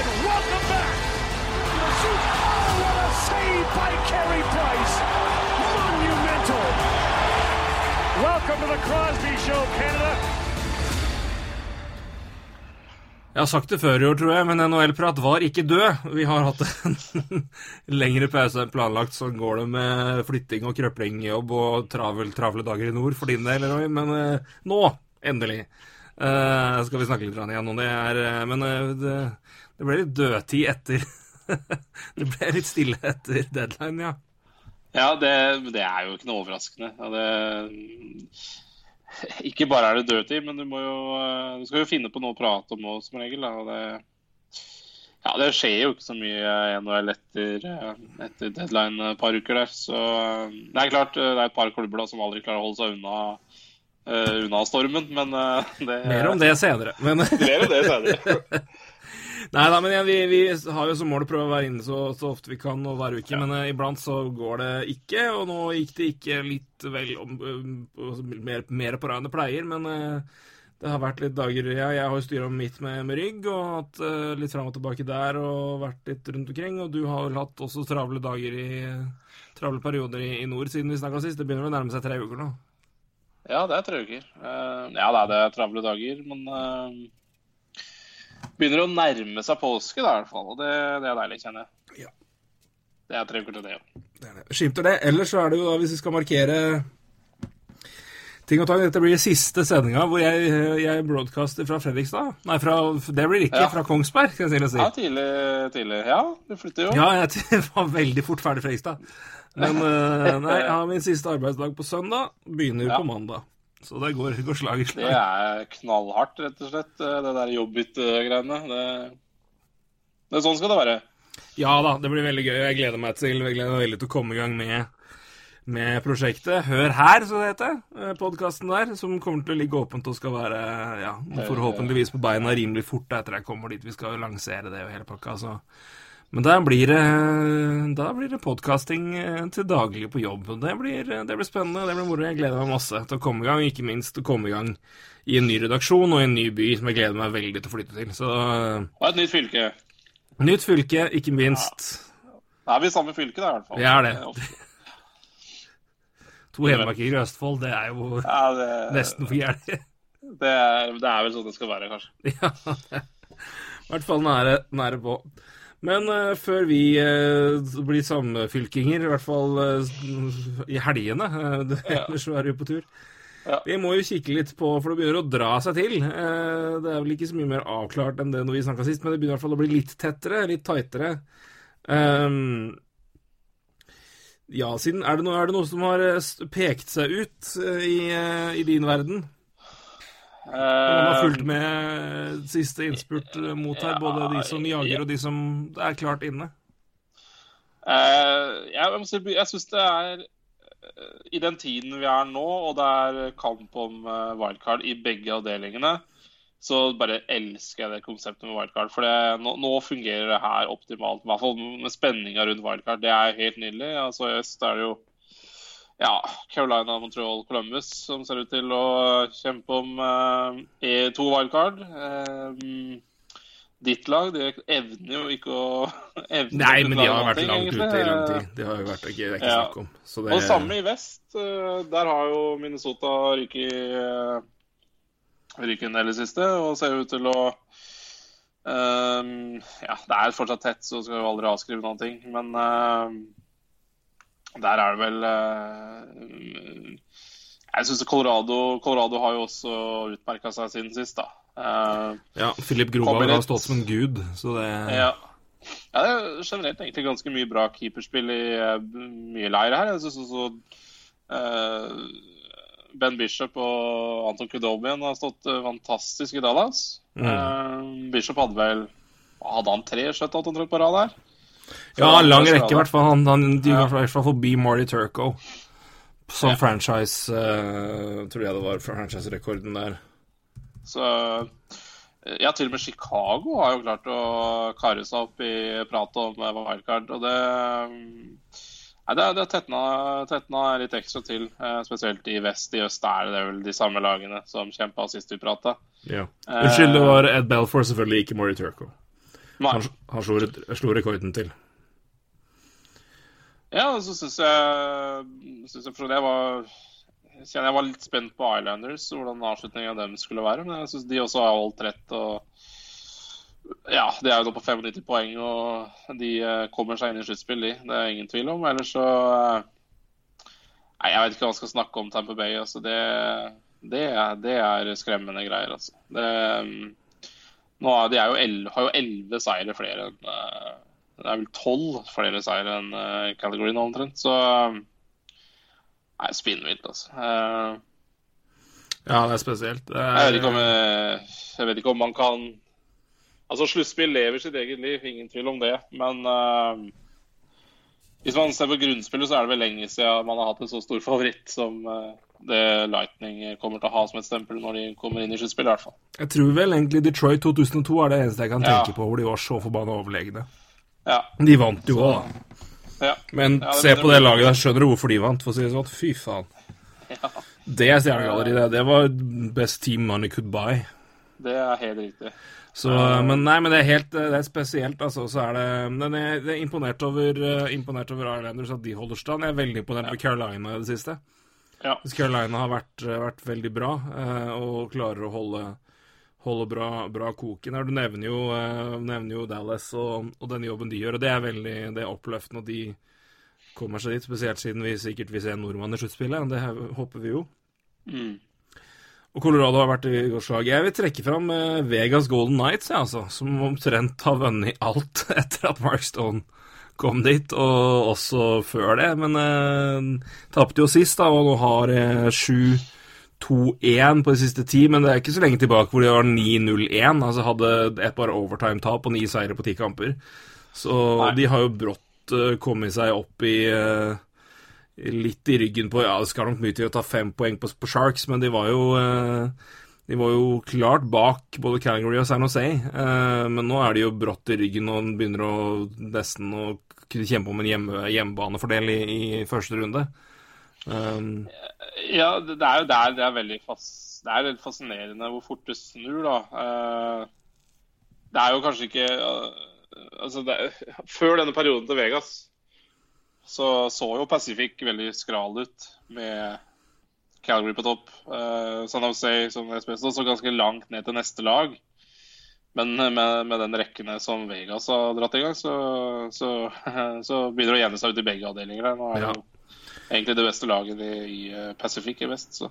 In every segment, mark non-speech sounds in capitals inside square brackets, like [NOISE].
McDavid, welcome back! Oh, what a save by Carey Price! Monumental! Welcome to the Crosby Show, Canada. Jeg har sagt det før i år, tror jeg, men NHL-prat var ikke død. Vi har hatt en [LAUGHS] lengre pause enn planlagt. Sånn går det med flytting og krøplingjobb og travel, dager i nord for din del, Roy. Men eh, nå, endelig, eh, skal vi snakke litt igjen om det. Er, eh, men det, det ble litt dødtid etter [LAUGHS] Det ble litt stille etter deadline, ja. Ja, det, det er jo ikke noe overraskende. Ja, det, ikke bare er det dødtid, men du må jo Du skal jo finne på noe å prate om òg, som regel. Da, og det, ja, det skjer jo ikke så mye i NHL etter, etter deadline et par uker der. Så det er klart det er et par klubber da som aldri klarer å holde seg unna, uh, unna stormen, men uh, det Mer om det senere. Men Mer om det senere. [LAUGHS] Nei da, men ja, vi, vi har jo som mål å prøve å være inne så, så ofte vi kan og hver uke, men uh, iblant så går det ikke. Og nå gikk det ikke litt vel om, uh, mer, mer på rad enn det pleier, men uh, det har vært litt dager ja, Jeg har jo styra mitt med, med rygg og hatt litt fram og tilbake der og vært litt rundt omkring. Og du har vel hatt også travle dager i travle perioder i, i nord siden vi snakka sist. Det begynner vel å nærme seg tre uker nå. Ja, det er tre uker. Ja, det er det travle dager, men begynner å nærme seg påske, da, i hvert fall. Og det, det er deilig, kjenner jeg. Ja. Det er tre uker til det, jo. er det. Ellers så er det jo da, hvis vi skal markere ting og tang Dette blir siste sendinga hvor jeg, jeg broadcaster fra Fredrikstad. Nei, fra, det blir ikke Ja. fra Kongsberg, skal jeg si. Ja, tidlig, tidlig. Ja, du flytter jo. Ja, jeg [LAUGHS] var veldig fort ferdig Fredrikstad. Men eh, nei, jeg har min siste arbeidsdag på søndag. Begynner Ja. på mandag. Så det går, går slag i slag. Det er knallhardt, rett og slett, eh, det der jobbbytte-greiene. Det, det er sånn skal det være. Ja da, det blir veldig gøy. Jeg gleder meg til, jeg gleder meg veldig til å komme i gang med, med prosjektet. Hør her, så det heter. Podkasten der, som kommer til å ligge åpent og skal være ja, forhåpentligvis på beina rimelig fort etter jeg kommer dit. Vi skal jo lansere det og hele pakka. Så. Men da blir det, da blir det podkasting til daglig på jobb. Det blir, det blir spennende, det blir moro. Jeg gleder meg masse til å komme i gang, ikke minst til å komme i gang i en ny redaksjon og i en ny by som jeg gleder meg veldig til å flytte til. Så Og et nytt fylke. nytt fylke, ikke minst. Da er vi i samme fylke, da, i hvert fall. Vi er det. To hedmarkinger i Østfold, det er jo Ja, det, nesten for gærent. [LAUGHS] det, det er vel sånn det skal være, kanskje. Ja, i hvert fall nære, nære på. Men uh, før vi uh, blir samfylkinger, i hvert fall uh, i helgene Ellers så er vi på tur. Ja. Vi må jo kikke litt på, for det begynner å dra seg til. Det er vel ikke så mye mer avklart enn det når vi snakka sist, men det begynner i hvert fall å bli litt tettere, litt tightere. Um, ja, siden er det, noe, er det noe som har pekt seg ut i, i din verden? Man har Eh, fulgt med siste innspurt eh, mot her, både de som jager og de som er klart inne. Eh, jeg jeg syns det er I den tiden vi er nå, og det er kamp om wildcard i begge avdelingene, så bare elsker jeg det konseptet med wildcard. For det, nå, nå fungerer det her optimalt. I hvert fall med spenninga rundt wildcard. Det er helt nydelig. Altså, I øst er det jo ja, Carolina, Montreal, Columbus som ser ut til å kjempe om eh, E- to wildcard. Eh, ditt lag de evner jo ikke å [LAUGHS] Nei, men de har vært ting, langt ute i lang tid. Det har jo vært det er ikke Ja. snakk om. Så det, Og samme i vest. eh, Der har jo Minnesota ryket ryke en del i det siste, og ser ut til å um, Ja, det er fortsatt tett, så skal vi aldri avskrive noen ting, men ehm, der er det vel eh, Jeg syns Colorado, Colorado har jo også utmerka seg siden sist, da. Eh, ja, Philip Grova har stått som en gud, så det ja. Ja, det er generelt egentlig ganske mye bra keeperspill i eh, mye leir her. Jeg synes også Ben Bishop og Anton Kudobian har stått fantastisk i Dallas. Eh, Bishop hadde vel Hadde han tre shutout omtrent på rad her? Ja, lang rekke, i hvert fall. Han, han de Ja. i hvert fall forbi Marty Turco. Som Ja. franchise uh, Tror jeg det var franchise-rekorden der. Så eh, ja, til og med Chicago har jo klart å kare seg opp i pratet om eh, wildcard. Og det mm, Nei, det, det tetna, litt ekstra til. eh, Spesielt i vest. I øst er det vel de samme lagene som kjempa sist vi prata. Ja. Unnskyld, det var Ed Belfour, selvfølgelig ikke Marty Turco. Han, han slo, slo rekorden til. Ja, så syns jeg, synes jeg det var jeg jeg var litt spent på Islanders, hvordan avslutningen av dem skulle være. Men jeg syns de også har holdt rett. og ja, De er jo nå på 95 poeng, og de eh, kommer seg inn i sluttspill, de. Det er ingen tvil om. Ellers så eh, Nei, jeg vet ikke hva man skal snakke om Tamper Bay. altså Det, det, er, det er skremmende greier, altså. Det, mm, nå er, de er jo 11, har jo elleve seire flere enn eh, Det er vel tolv flere seire enn uh, Calgary nå, omtrent. Så eh, Nei, spinnvilt, altså. Uh, Ja, det er spesielt. Uh, jeg vet, ikke om, jeg vet ikke om man kan Altså, sluttspill lever sitt eget liv, ingen tvil om det. Men hvis man ser på grunnspillet, så er det vel lenge siden man har hatt en så stor favoritt som det Lightning kommer til å ha som et stempel når de kommer inn i sluttspillet, i hvert fall. jeg tror vel egentlig Detroit 2002 er det eneste jeg kan Ja. tenke på hvor de var så forbanna overlegne. Ja. De vant jo òg, ja. Men Ja, se på det laget der, skjønner du hvorfor de vant, for å si det sånn. Fy faen. ja. Det er stjernegalleri, det. Det var best team money could buy. Det er helt riktig. Så, men nei, men det er helt det er spesielt, altså. Så er det Men jeg er imponert over, eh, imponert over Islanders at de holder stand. Jeg er veldig imponert over Carolina i det siste. Ja. Carolina har vært, vært veldig bra eh, og klarer å holde, holde bra, bra koken her. Du nevner jo, uh, nevner jo Dallas og, og den jobben de gjør, og det er veldig det er oppløftende. Og de kommer seg dit, spesielt siden vi sikkert vil se en nordmann i sluttspillet. Det her håper vi jo. Mm. Og Colorado har vært i godt slag. Jeg vil trekke fram eh, Vegas Golden Knights, ja, altså, som omtrent har vunnet alt [LAUGHS] etter at Mark Stone kom dit, og også før det. Men eh, tapte jo sist, da, og nå har eh, 7-2-1 på de siste ti. Men det er ikke så lenge tilbake hvor de var 9-0-1. Altså hadde et par overtime-tap og ni seire på ti kamper. Så Nei. de har jo brått uh, kommet seg opp i uh, litt i ryggen på Ja, det skal nok mye til å ta fem poeng på, på Sharks, men de var jo uh, De var jo klart bak både Calgary og San Jose. Men nå er de jo brått i ryggen og begynner å nesten å kunne kjempe om en hjemme, hjemmebanefordel i, i første runde. Um, Ja, det er jo der det er veldig fas, Det er litt fascinerende hvor fort det snur, da. Eh, Det er jo kanskje ikke eh, Altså, er- [LAUGHS] før denne perioden til Vegas så så jo Pacific veldig skral ut med Calgary på topp. Eh, San Jose som spesielt, så ganske langt ned til neste lag. Men med, med den rekkene som Vegas har dratt i gang, så, så, [LAUGHS] så begynner det å jevne seg ut i begge avdelinger. Nå er det Ja. jo egentlig det beste laget i, eh, Pacific i vest. Så.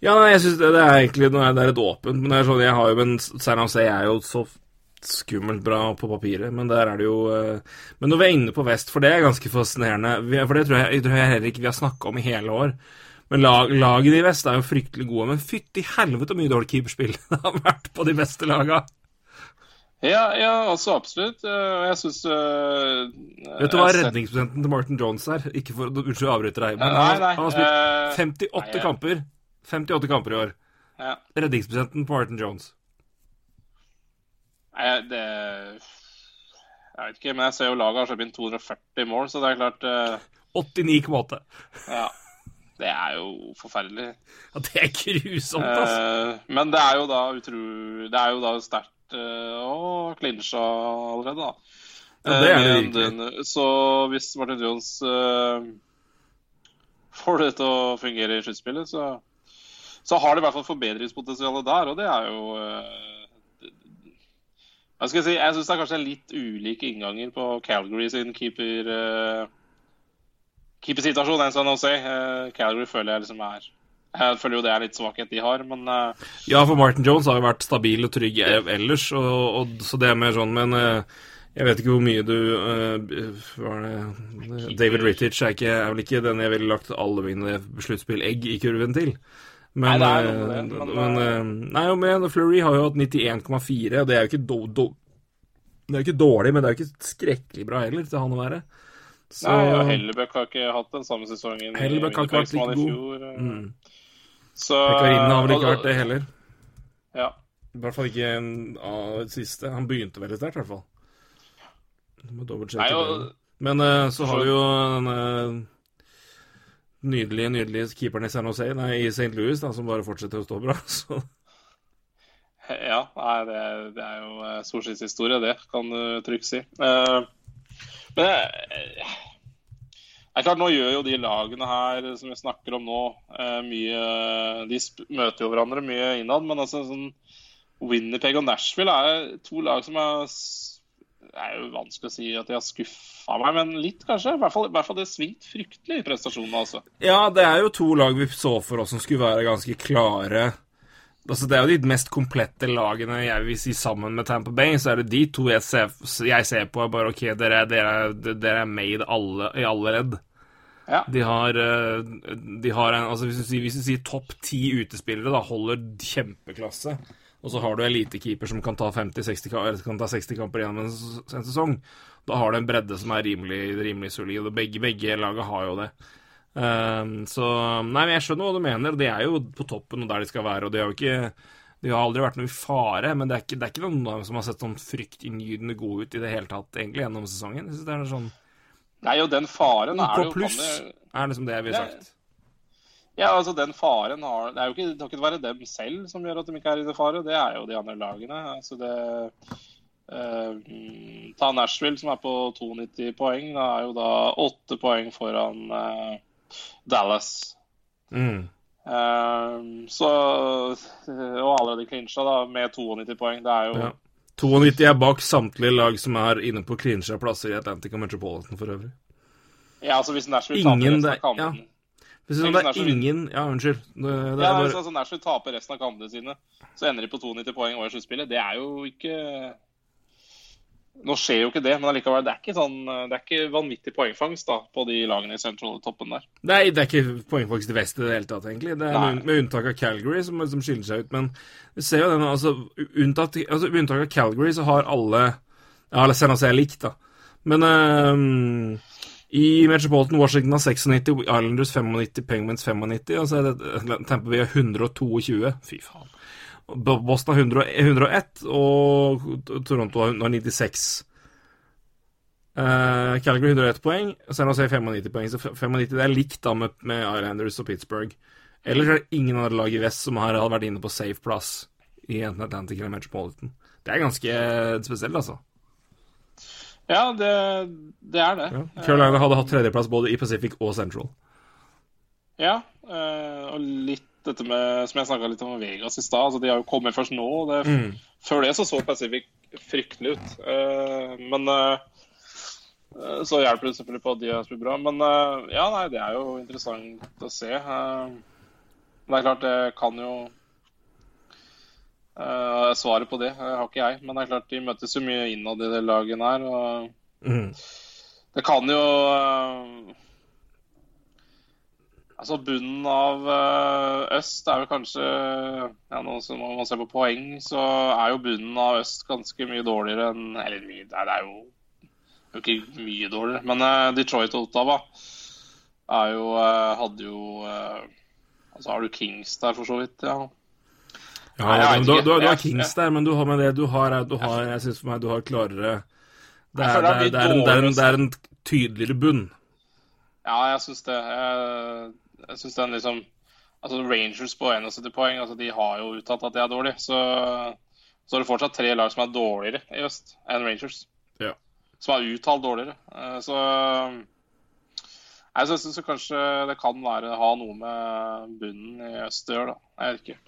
ja, nei, jeg syns det, det er egentlig det er et åpent Men det er sånn, jeg har jo Men San Jose er jo så skummelt bra på papiret, men der er det jo eh, Men når vi er inne på vest, for det er ganske fascinerende For det tror jeg tror jeg heller ikke vi har snakka om i hele år. Men lag, lagene i vest er jo fryktelig gode. Men fytti helvete hvor mye dårlig keeperspill [LAUGHS] det har vært på de beste laga. Ja, ja, altså absolutt. Eh, Jeg syns Vet du hva redningsprosenten til Martin Jones er? Ikke for Unnskyld, jeg avbryter deg. Men Nei, nei, han har spilt eh, 58 nei, ja. kamper. 58 kamper i år. Ja. Redningsprosenten på Martin Jones. Nei, det Jeg vet ikke, men jeg ser jo laget har sluppet inn 240 mål, så det er klart uh... 89,8. Ja. Det er jo forferdelig. Ja, det er grusomt, altså. Eh, men det er jo da utro... Det er jo da sterkt uh, å allerede, da. Ja, det er det Eh, virkelig. så hvis Martin Jones eh, får det til å fungere i sluttspillet, så, så har det i hvert fall forbedringspotensial der, og det er jo eh, Hva skal jeg si? Jeg syns det er kanskje litt ulike innganger på Calgary sin keeper keepersituasjon enn San Jose. Eh, Calgary føler jeg liksom er Jeg føler jo det er litt svakhet de har, men eh, Ja, for Martin Jones har jo vært stabil og trygg ellers, og, og, så det er mer sånn Men eh, Jeg vet ikke hvor mye du uh, hva er det? David Rittich er, ikke, er vel ikke den jeg ville lagt alle mine sluttspillegg i kurven til. Men, Nei, det er noe men, men uh, Nei, men Fleury har jo hatt 91,4, og det er jo ikke do, do, Det er ikke dårlig, men det er jo ikke skrekkelig bra heller til han å være. Så Nei, og Hellebøck har ikke hatt den samme sesongen Hellebøk Hellebøck har ikke vært like god. fjor. eh. mm. Så Pekkarinen har vel ikke vært det heller. Ja. I hvert fall ikke en av det siste. Han begynte veldig sterkt, i hvert fall. Nei, og- Men uh, så har vi jo denne nydelige, nydelige keeperen i San Jose, nei, i St. Louis, da, som bare fortsetter å stå bra. [LAUGHS] Så Ja, nei, det, det er jo eh, solskinnshistorie, det, kan du trygt si. Uh, men eh, det er klart, nå gjør jo de lagene her som vi snakker om nå, eh, mye De møter jo hverandre mye innad, men altså sånn Winnerpeg og Nashville er to lag som er Det er jo vanskelig å si at de har skuffa meg, men litt, kanskje. I hvert fall, i hvert fall det svingt fryktelig i prestasjonene, altså. Ja, det er jo to lag vi så for oss som skulle være ganske klare. Altså, det er jo de mest komplette lagene jeg vil si sammen med Tampa Bay. Så er det de to jeg ser, jeg ser på. og Bare OK, dere, er- dere, er- dere er made alle, i alle ledd. De har, eh, de har en Altså, hvis du sier, sier topp ti utespillere, da holder kjempeklasse. Og så har du elitekeeper som kan ta 50-60 eller kan ta 60 kamper gjennom en, en sesong. Da har du en bredde som er rimelig, rimelig solid, og begge, begge laget har jo det. Um, så Nei, men jeg skjønner hva du mener. De er jo på toppen og der de skal være, og de har jo ikke de har aldri vært noe i fare, men det er ikke, det er ikke noen som har sett sånn fryktinngytende gode ut i det hele tatt, egentlig, gjennom sesongen. Jeg synes det er sånn Nei, og den faren er OK jo pluss er liksom det jeg ville sagt. Ja, altså den faren har Det er jo ikke, det ikke være dem selv som gjør at de ikke er i det fare, det er jo de andre lagene. Altså det eh, mm, Ta Nashville, som er på 92 poeng. Da er jo da åtte poeng foran eh, Dallas. Mm. Eh, så Og allerede clincha da, med 92 poeng. Det er jo Ja. 92 er bak samtlige lag som er inne på clincha plasser i Atlantic og Metropolitan for øvrig. Ja, altså hvis Nashville Ingen taper resten av kampene ja. Hvis det er Nashville- ingen Ja, unnskyld. Det, det Ja, bare altså Nashville taper resten av kampene sine, så ender de på 92 poeng over sluttspillet. Det er jo ikke Nå skjer jo ikke det, men allikevel, det er ikke sånn Det er ikke vanvittig poengfangst da, på de lagene i Central-toppen der. Nei, det er ikke poengfangst i vest i det hele tatt, egentlig. Det er med, unntak av Calgary, som, som skiller seg ut. Men vi ser jo den, altså, unntatt, altså Med unntak av Calgary, så har alle Ja, alle San Jose er likt, da. Men um, i Metropolitan Washington har 96, Islanders 95, Penguins 95, og så er det Tampa Bay har 122. Fy faen. Bo- Boston har 100 101, og Toronto har 96. Uh, Calgary 101 poeng, San Jose 95 poeng. Så 95 det er likt da med, med Islanders og Pittsburgh. Ellers er det ingen andre lag i vest som har vært inne på safe plass i enten Atlantic eller Metropolitan. Det er ganske spesielt, altså. Ja, det, det er det. Ja. Carolina hadde hatt tredjeplass både i Pacific og Central. Ja, eh, og litt dette med Som jeg snakka litt om Vegas i stad. Altså, de har jo kommet først nå. og Det, Mm. Før det så så Pacific fryktelig ut. Uh, men eh, så hjelper det selvfølgelig på at de har spilt bra. Men uh, ja, nei, det er jo interessant å se. Eh, det er klart, det kan jo Svaret på det har ikke jeg. Men det er klart, de møtes jo mye innad i det laget her. og Mm. det kan jo Altså bunnen av eh, øst er jo kanskje ja, nå som man ser på poeng, så er jo bunnen av øst ganske mye dårligere enn Eller det er jo, det er jo ikke mye dårligere. Men eh, Detroit og Ottawa er jo eh, hadde jo Altså har du Kings der, for så vidt. ja. Ja, jeg du, du, du har Kings der, men du har med det du har, du har Jeg syns for meg du har klarere Det er, det er, det en, det er, en, det er en tydeligere bunn. Ja, jeg syns det. Jeg, jeg syns den liksom Altså Rangers på 71 poeng, altså de har jo uttalt at de er dårlige. Så, så er det fortsatt tre lag som er dårligere i øst enn Rangers. Ja. Som er uttalt dårligere. Eh, Så jeg syns kanskje det kan være ha noe med bunnen i øst å gjøre, da. Jeg vet ikke.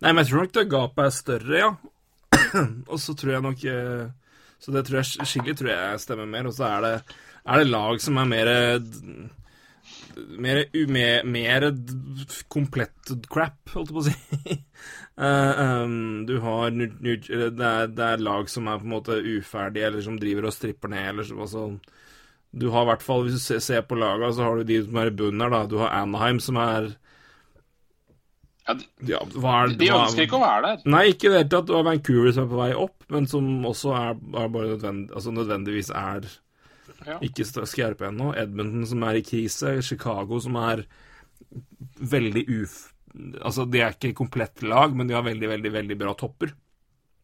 Nei, men jeg tror nok det gapet er større, ja. [CLEARS THROAT] og så tror jeg nok eh, Så det tror jeg skikkelig tror jeg stemmer mer. Og så er det, er det lag som er mer eh, mer, mer, mer komplett crap, holdt jeg på å si. [LAUGHS] Eh, um, du har eller det, er, det er lag som er på en måte uferdige, eller som driver og stripper ned, eller så, altså Du har i hvert fall, hvis du ser, på laga, så har du de som er i bunnen her, da. Du har Anaheim, som er Ja, de, ja, er, de ønsker ikke å være der. Nei, ikke i det hele tatt. Du har Vancouver som er på vei opp, men som også er, er bare nødvendig, altså nødvendigvis er Ja. ikke skarpe ennå. Edmonton som er i krise. Chicago som er veldig uf... Altså, de er ikke komplett lag, men de har veldig, veldig, veldig bra topper.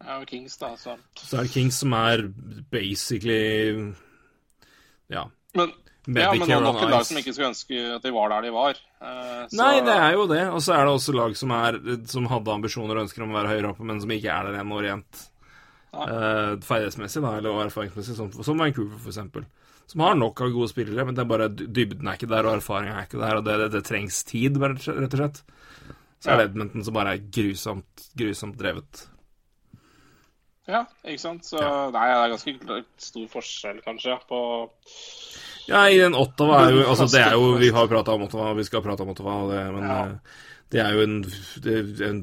Ja, og Kings, da. Så. Så er det Kings som er basically Ja. Men, ja, men det er nok et lag som ikke skulle ønske at de var der de var. Eh, så- Nei, det er jo det. Og så er det også lag som, er, som hadde ambisjoner og ønsker om å være høyere oppe, men som ikke er der ennå rent uh, ferdighetsmessig, da, eller erfaringsmessig, som, som Vancouver, for eksempel. Som har nok av gode spillere, men det er bare dybden er ikke der, og erfaringen er ikke der, og det, det, det trengs tid, rett og slett. Så er det Edmonton som bare er grusomt, grusomt drevet. Ja, ikke sant. Så nei, det er ganske stor forskjell, kanskje, på Ja, i den Ottawa er jo Altså, det er jo Vi har prata om Ottawa, vi skal prate om Ottawa, det, men Ja. Det er jo en, det, en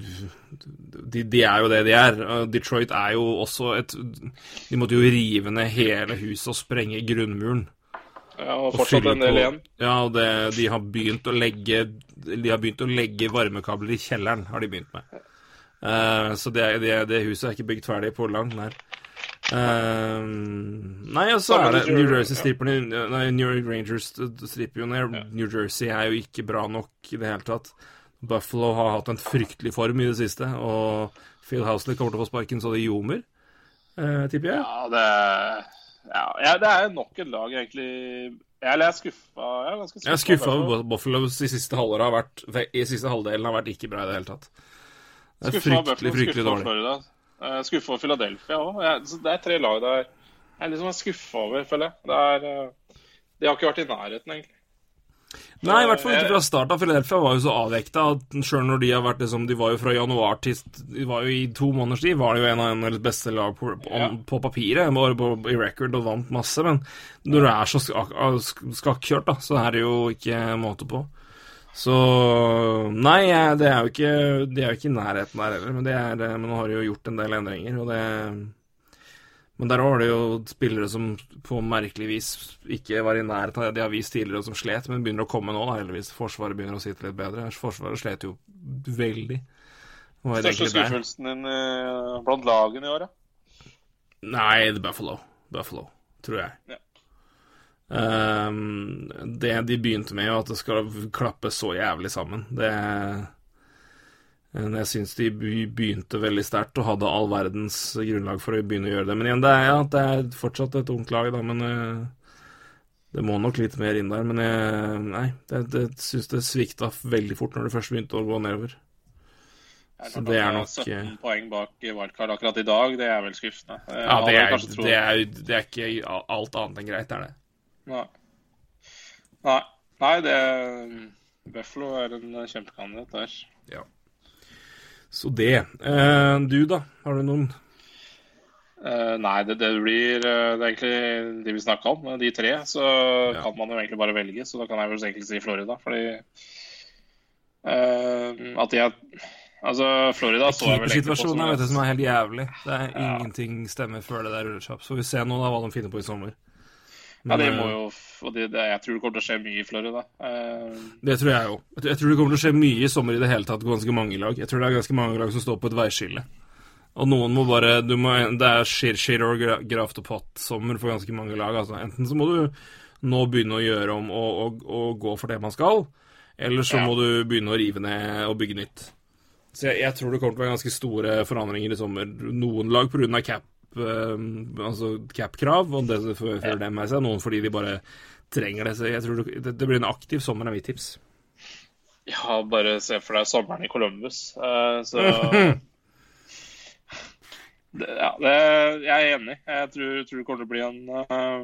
de, de er jo det de er. Detroit er jo også et De måtte jo rive ned hele huset og sprenge grunnmuren. ja, og fortsatt en del igjen. Ja, og det, de har begynt å legge De har begynt å legge varmekabler i kjelleren, har de begynt med. Uh, så det, det, det huset er ikke bygd ferdig på langt nær. Uh, nei, og så er det New New Jersey, Jersey stripper Nei, New York Rangers stripper jo ned. New Jersey er jo ikke bra nok i det hele tatt. Buffalo har hatt en fryktelig form i det siste, og Phil Housley kommer til å få sparken så det ljomer, eh, tipper jeg. Ja, det ja, ja, det er nok et lag, egentlig Jeg er skuffa. Jeg er ganske skuffa. Jeg er skuffa over Buffalo i siste har vært I siste halvdelen har vært ikke bra i det hele tatt. Det er Skuffa fryktelig, Buffalo, fryktelig dårlig. Florida. Skuffa over Philadelphia òg. Det er tre lag der jeg liksom er skuffa over, føler jeg. Det er, eh, de har ikke vært i nærheten, egentlig. Nei, i hvert fall ikke fra start av. Philadelphia var jo så avvekta at sjøl når de har vært liksom De var jo fra januar til De var jo i to måneders tid var de jo en av NRLs beste lag på, Ja. på papiret, bare på, i record og vant masse, men når du er så skak- sk- skakkjørt, da, så er det jo ikke måte på. Så Nei, det er jo ikke De er jo ikke i nærheten der heller, men, det er, men nå har de jo gjort en del endringer, og det men der var det jo spillere som på merkelig vis ikke var i nærheten av det de har vist tidligere, og som slet, men begynner å komme nå, da, heldigvis. Forsvaret begynner å sitte litt bedre. Forsvaret slet jo veldig. Største skuffelsen din uh, blant lagene i år, ja? Nei, The Buffalo. Buffalo, tror jeg. Ja. Um, det de begynte med, at det skal klappe så jævlig sammen, det Jeg syns de begynte veldig sterkt og hadde all verdens grunnlag for å begynne å gjøre det. Men igjen, det er, ja, det er fortsatt et ungt lag, da, men eh, det må nok litt mer inn der. Men jeg, nei, det, det syns det svikta veldig fort når det først begynte å gå nedover. Så det er nok, 17 eh, poeng bak wildcard akkurat i dag, det er vel skuffende. Ja, det er, det er, det er ikke alt annet enn greit, er det. Nei. Nei. Nei, det Buffalo er en kjempekandidat der. Så det. Eh, du, da? Har du noen Uh, nei, det, det blir uh, Det er egentlig de vi snakka om, de tre. Så kan man jo egentlig bare velge, så da kan jeg vel egentlig si Florida, fordi uh, At er Altså, Florida så jeg vel egentlig på som vet du, som er helt jævlig. Det er Ja. Ingenting stemmer før det der ruller seg. Så vi ser nå da hva de finner på i sommer. Ja, det må eh, jo og det, det, Jeg tror det kommer til å skje mye i Florida. Uh, Det tror jeg òg. Jeg tror det kommer til å skje mye i sommer i det hele tatt. Ganske mange lag. Jeg tror det er ganske mange lag som står på et veiskille. Og noen må bare du må, Det er shit, shit og graft og pott-sommer for ganske mange lag. Altså. Enten så må du nå begynne å gjøre om og, og, og gå for det man skal, eller så Ja. må du begynne å rive ned og bygge nytt. Så jeg, jeg tror det kommer til å være ganske store forandringer i sommer. Noen lag pga. cap altså cap-krav, og det fører dem med seg. Noen fordi de bare trenger det. Så jeg tror det, det, blir en aktiv sommer, er mitt tips. ja, bare se for deg sommeren i Columbus. Eh, så [LAUGHS] det, Ja, det, jeg er enig. Jeg tror, tror det kommer til å bli en uh,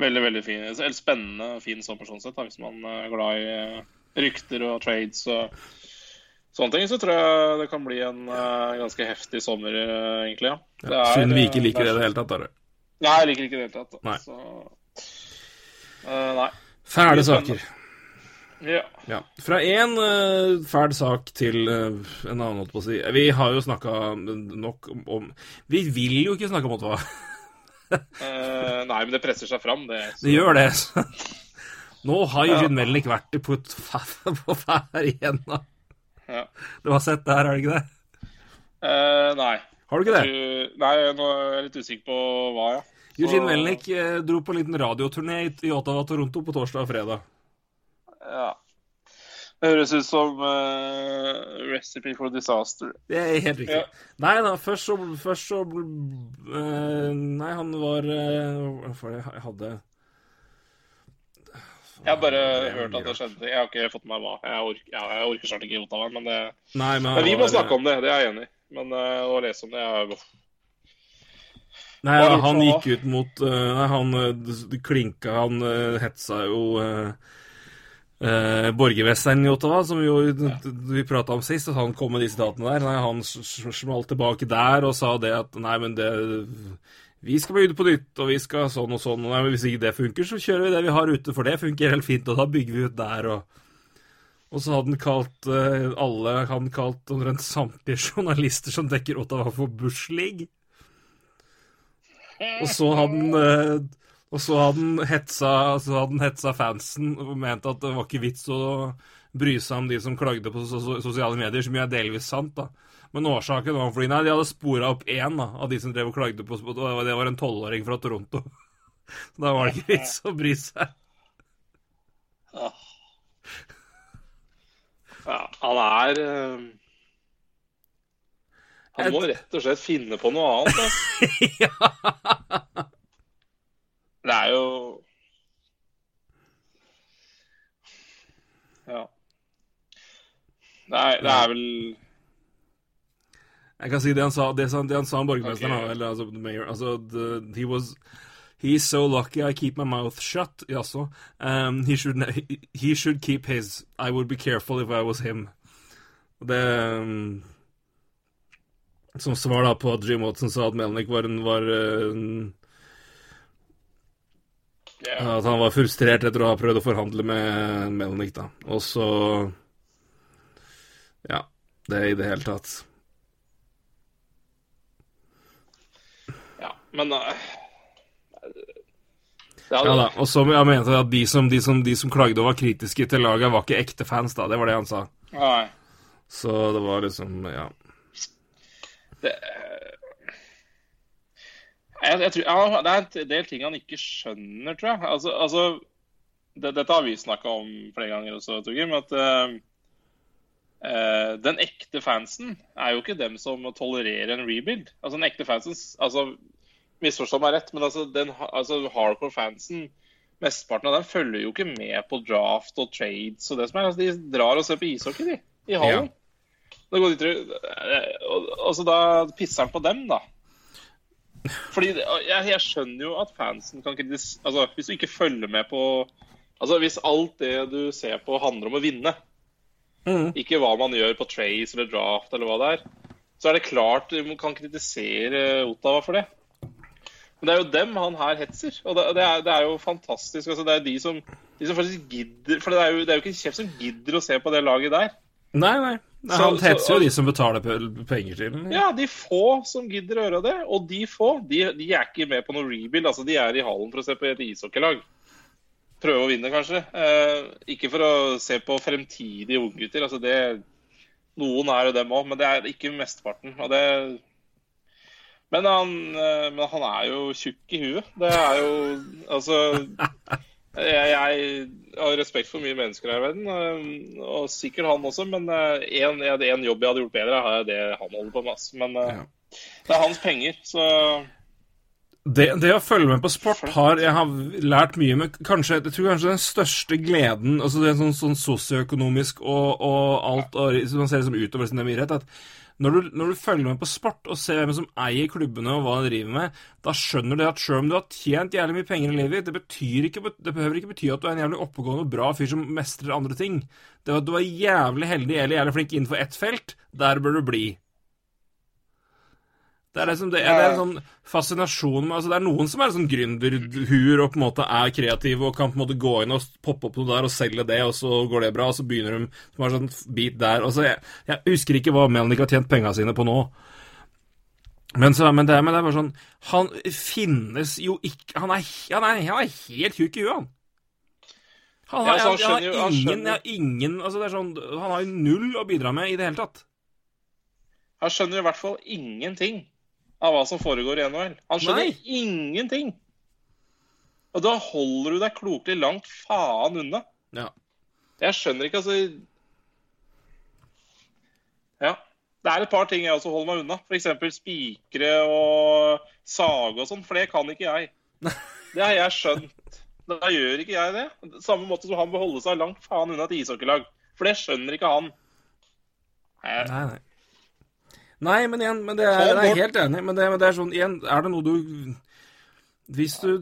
veldig, veldig fin Eller spennende fin sommer sånn sett, da, hvis man er glad i eh, rykter og trades og sånne ting. Så tror jeg det kan bli en uh, ganske heftig sommer, eh, egentlig. ja. ja er, Synd vi ikke eh, liker det i det hele tatt. da. Nei, jeg liker ikke det i det hele tatt. Nei. Så, eh, nei. Fæle saker. Ja. Ja. Fra én uh, fæl sak til en annen, holdt på å si. Vi har jo snakka nok om, om Vi vil jo ikke snakke om Ottawa. [LAUGHS] Nei, men det presser seg fram, det. Så. Det gjør det. [LAUGHS] Nå har Eugene Melnik vært på, [LAUGHS] på hver igjen, da. Ja. Du har sett det her, har du ikke det? Eh, nei. Har du ikke det? Du- Nei, nå er jeg litt usikker på hva, ja. Eugene Melnik eh, dro på en liten radioturné i, Ottawa Toronto på torsdag og fredag. ja. Det høres ut som uh, Recipe for disaster. Det er helt riktig. Ja. Nei da, først så, først så uh, Nei, han var uh, Hva var det jeg hadde Jeg har bare hørt at det skjedde. Jeg har ikke fått med meg hva. Jeg orker, ja, jeg orker snart ikke Ottawa, men, det, Nei, men, men vi må snakke om det. Det er jeg enig i. Men uh, å lese om det er Nei, ja, han gikk ut mot eh, Nei, han eh, klinka Han eh, hetsa jo uh, borgermesteren i Ottawa, som vi jo vi prata om sist, at han kom med de sitatene der. Nei, han smalt tilbake der og sa det at nei, men det Vi skal begynne på nytt, og vi skal sånn og sånn. Og hvis ikke det funker, så kjører vi det vi har ute, for det funker helt fint, og da bygger vi ut der og og så hadde han kalt eh, alle Han kalt omtrent samtlige [LAUGHS] journalister som dekker Ottawa, for Bush League. Og så hadde han eh, Og så hadde han hetsa, hetsa fansen og mente at det var ikke vits å bry seg om de som klagde på so so sosiale medier, som jo er delvis sant, da. Men årsaken var fordi nei, de hadde spora opp én da, av de som drev og klagde på og Det var en tolvåring fra Toronto. [LAUGHS] Så da var det ikke vits å bry seg. Ja, han er eh, Han må rett og slett finne på noe annet. Altså. [LAUGHS] ja. Det er jo Ja. Det er, det er vel Jeg kan si det han sa, det, han- det han sa om borgermesteren, okay. eller altså mayor altså, the, he was He's so lucky I keep my mouth shut. Jaså. Um, he, should, he, he should keep his. I would be careful if I was him. Det um, Som svar da på at Jim Watson sa at Melnick var en, var en yeah. At han var frustrert etter å ha prøvd å forhandle med Melnick, da. Og så Ja. Det i det hele tatt. ja. Men uh, hadde, Ja da, og så jeg mente at de som, de, som, de som klagde og var kritiske til laget, var ikke ekte fans, da. Det var det han sa. Nei. Så det var liksom Ja. Det, jeg, jeg tror, ja, det er en del ting han ikke skjønner, tror jeg. Altså, altså det, Dette har vi snakka om flere ganger også, Torgrim. At uh, uh, den ekte fansen er jo ikke dem som tolererer en rebuild. Altså den ekte fansen altså, Misforstå meg rett, men altså, den altså, hardcore fansen Mesteparten av dem følger jo ikke med på draft og trades og det som er. Altså, de drar og ser på ishockey, de. I hallen. Og så da pisser han på dem, da. Fordi jeg, jeg skjønner jo at fansen kan kritisere Altså, hvis du ikke følger med på Altså, hvis alt det du ser på handler om å vinne, ikke hva man gjør på trace eller draft eller hva det er, så er det klart du kan kritisere Ottawa for det. Men det er jo dem han her hetser. Og det, det, er, det er jo fantastisk. Altså, det er de som, de som faktisk gidder For det er jo, det er jo ikke en kjeft som gidder å se på det laget der. Nei, nei. nei Så- han hetser jo de som betaler penger til den. Ja, de få som gidder å gjøre det. Og de få, de, de er ikke med på noe rebuild. Altså, de er i hallen for å se på et ishockeylag. Prøve å vinne, kanskje. Eh, ikke for å se på fremtidige unggutter. Altså, det Noen er jo dem òg, men det er ikke mesteparten. Og det men han, eh, men han er jo tjukk i huet. Det er jo Altså [LAUGHS] jeg, jeg har respekt for mye mennesker her i verden, eh, og sikkert han også, men én jobb jeg hadde gjort bedre, er det han holder på med. Men eh, Ja. det er hans penger, så Det, det å følge med på sport har Jeg har lært mye, med kanskje, jeg tror kanskje den største gleden altså det er sånn, sånn sosioøkonomisk og, og alt og, som man ser som utover sin idrett, at når du, når du følger med på sport og ser hvem som eier klubbene og hva de driver med, da skjønner du at selv om du har tjent jævlig mye penger i livet det, ikke, det behøver ikke bety at du er en jævlig oppegående og bra fyr som mestrer andre ting. Det at du er jævlig heldig eller jævlig flink innenfor ett felt, der bør du bli. Det er, liksom, det, det er en sånn fascinasjon med altså Det er noen som er sånn gründerhuer og på en måte er kreative og kan på en måte gå inn og poppe opp noe der og selge det, og så går det bra, og så begynner de som har sånn bit der. Og så jeg, jeg husker ikke hva Melnick har tjent penga sine på nå. Men, så, men, det, men det er bare sånn Han finnes jo ikke Han er, han er, han er helt tjukk i huet, han. Han har, Ja, han skjønner jo- har ingen, skjønner- ja, ingen altså det er sånn, Han har jo null å bidra med i det hele tatt. Han skjønner i hvert fall ingenting av hva som foregår i NHL. Han skjønner Nei. ingenting. Og da holder du deg klokelig langt faen unna. Ja. Jeg skjønner ikke, altså Ja. Det er et par ting jeg også holder meg unna. F.eks. spikre og sage og sånn, for det kan ikke jeg. Det har jeg skjønt. Da gjør ikke jeg det. Samme måte som han bør holde seg langt faen unna et ishockeylag. For det skjønner ikke han. Jeg, Nei, nei. Nei, men igjen, men det er, jeg er helt enig, men det, men det er sånn igjen, er det noe du Hvis du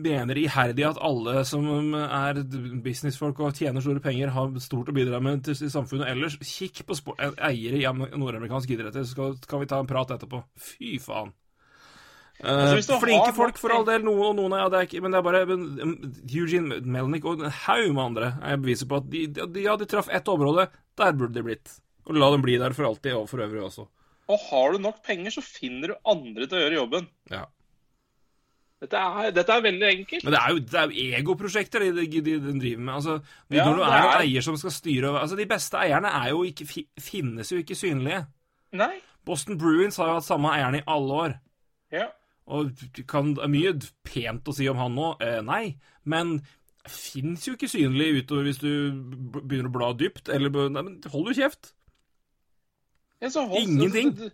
mener iherdig at alle som er businessfolk og tjener store penger, har stort å bidra med til i samfunnet ellers, kikk på sport, eiere i nordamerikansk idretter, så kan vi ta en prat etterpå. Fy faen. Eh, Altså, har flinke folk for all del, noen og noen, ja, det er ikke, men det er bare men, um, Eugene Melnick og en haug med andre er beviser på at de, de, ja, de traff ett område, der burde de blitt. Og la dem bli der for alltid, og for øvrig også. Og har du nok penger, så finner du andre til å gjøre jobben. Ja. Dette er, dette er veldig enkelt. Men det er jo, det er jo egoprosjekter de, de, de, de driver med. Altså, de, Ja, når du er er- eier som skal styre altså, De beste eierne er jo ikke, finnes jo ikke synlige. Nei. Boston Bruins har jo hatt samme eieren i alle år. Ja. Og kan, er mye pent å si om han nå. Eh, nei. Men fins jo ikke synlig utover hvis du begynner å bla dypt. Eller Nei, men hold jo kjeft. Ja, så hold- Ingenting. Du,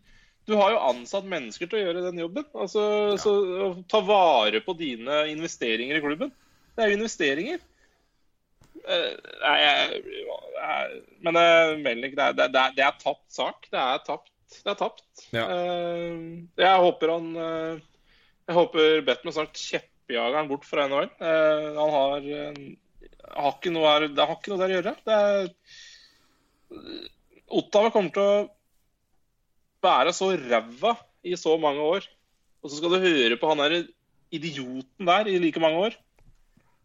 du har jo ansatt mennesker til å gjøre den jobben. Altså, så Ta vare på dine investeringer i klubben. Det er jo investeringer. Uh, Nei, jeg, jeg, men uh, Melnik, det det, det er tapt sak. Det er tapt. Det er tapt. Ja. Uh, jeg håper han uh, Jeg håper Batman snart kjeppjager han bort fra NHL. Han har, har ikke noe her, Det har ikke noe der å gjøre. Det er Ottawa kommer til å være så ræva i så mange år, og så skal du høre på han der idioten der i like mange år.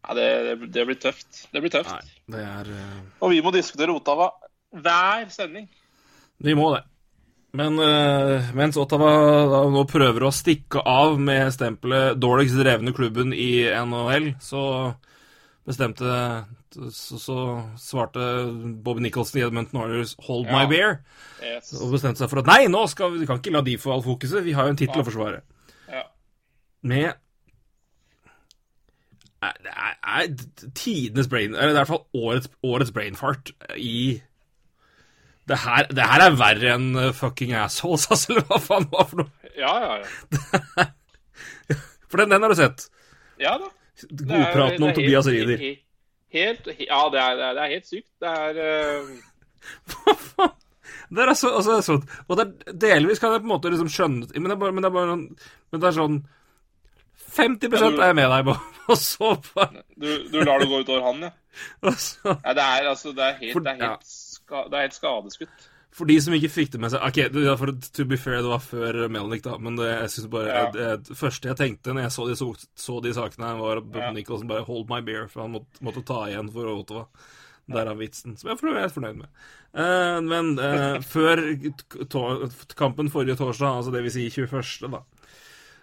Ja, det, det, det blir tøft. Det blir tøft. Nei, det er uh... Og vi må diskutere Ottawa hver sending. Vi må det. Men uh, mens Ottawa nå prøver å stikke av med stempelet 'dårligst drevne klubben i NHL', så bestemte så, så svarte Bobby Nicholson i Edmonton Oilers 'hold my Ja. beer', Yes. og bestemte seg for at nei, nå skal vi, vi kan ikke la de få all fokuset, vi har jo en tittel å forsvare. Ja. Med det er, er tidenes brain Eller er i hvert fall årets, årets brain fart i det her, det her er verre enn uh, fucking assholes, [LAUGHS] altså, eller hva faen det var for noe? Ja, ja, ja. For den, den har du sett. Ja da. Godpraten om Tobias Rieder. Helt, ja, det er, det er, er helt sykt. Det er faen? Det er altså, altså sånn Og det er, delvis kan jeg på en måte liksom skjønne Men det er bare, men det er bare Men det er sånn 50 Ja, du- er jeg med deg på, og så bare du, du lar det gå utover han, ja. [LAUGHS] Altså, så, Nei, det er altså Det er helt, det er helt, ska, det er helt skadeskutt. For de som ikke fikk det med seg Ok, det, for to be fair, det var før Melnick, da, men det, jeg synes bare Ja. det, det første jeg tenkte når jeg så de, så, så de sakene, var at Bob Ja. Nicholson bare 'hold my beer', for han måtte, måtte ta igjen for Ottawa. Derav vitsen, som jeg er fornøyd med. Uh, men uh, [LAUGHS] før to kampen forrige torsdag, altså det vil si 21., da,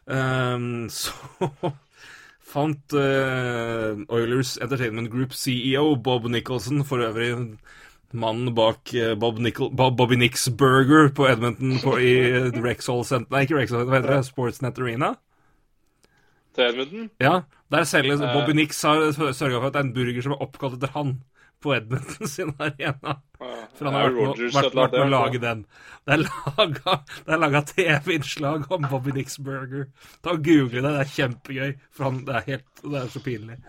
eh, så [LAUGHS] fant uh, Oilers Entertainment Group CEO Bob Nicholson, for øvrig mannen bak eh, Bob, Nickel, Bob Bobby Nicks Burger på Edmonton på, i Rexall Center Nei, ikke Rexall, hva heter det? Sportsnet Arena? Til Edmonton. Ja, der selges Eh. Bobby Nicks har sørga for at det er en burger som er oppkalt etter han på Edmonton [LAUGHS] sin arena. Ja, For han har vært Rogers, vært, vært med å lage den. Det er laga TV-innslag om Bobby Nicks Burger. Ta og Google det, det er kjempegøy. For han, det, er helt, det er så pinlig.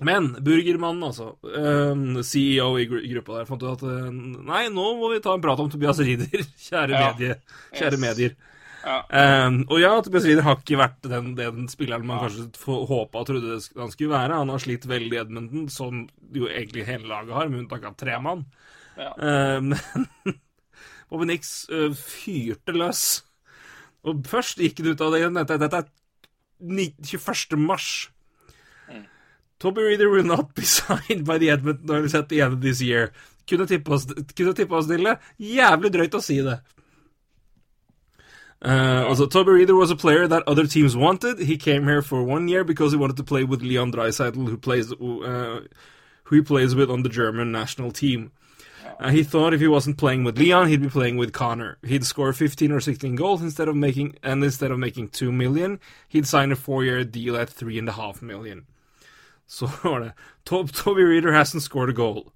Men Burgermannen, altså, øhm, CEO i gru- gruppa der, fant ut at øh, Nei, nå må vi ta en prat om Tobias Rieder, [LAUGHS] kjære, Ja. medie, kjære Yes. medier. Ja. Ehm, og ja, Tobias Rieder har ikke vært den, den spilleren man kanskje få- håpa og trodde han skulle være. Han har slitt veldig i Edmundton, som jo egentlig hele laget har, med unntak av tre mann. Ja. Ehm, [LAUGHS] Men Bobby Nix uh, fyrte løs Og først gikk han ut av det igjen. Dette er 21. mars. Toby Reader will not be [LAUGHS] signed by the Edmonton Oilers at the end of this year. Kunne tippe oss, kunne tippe oss til det. Jævlig drøyt å si det. Uh, also, Toby Reader was a player that other teams wanted. He came here for one year because he wanted to play with Leon Dreisaitl, who plays, uh, who he plays with on the German national team. Uh, he thought if he wasn't playing with Leon, he'd be playing with Connor. He'd score 15 or 16 goals instead of making, and instead of making two million, he'd sign a four-year deal at three and a half million. Så var det. Tob Toby Reader hasn't scored a goal.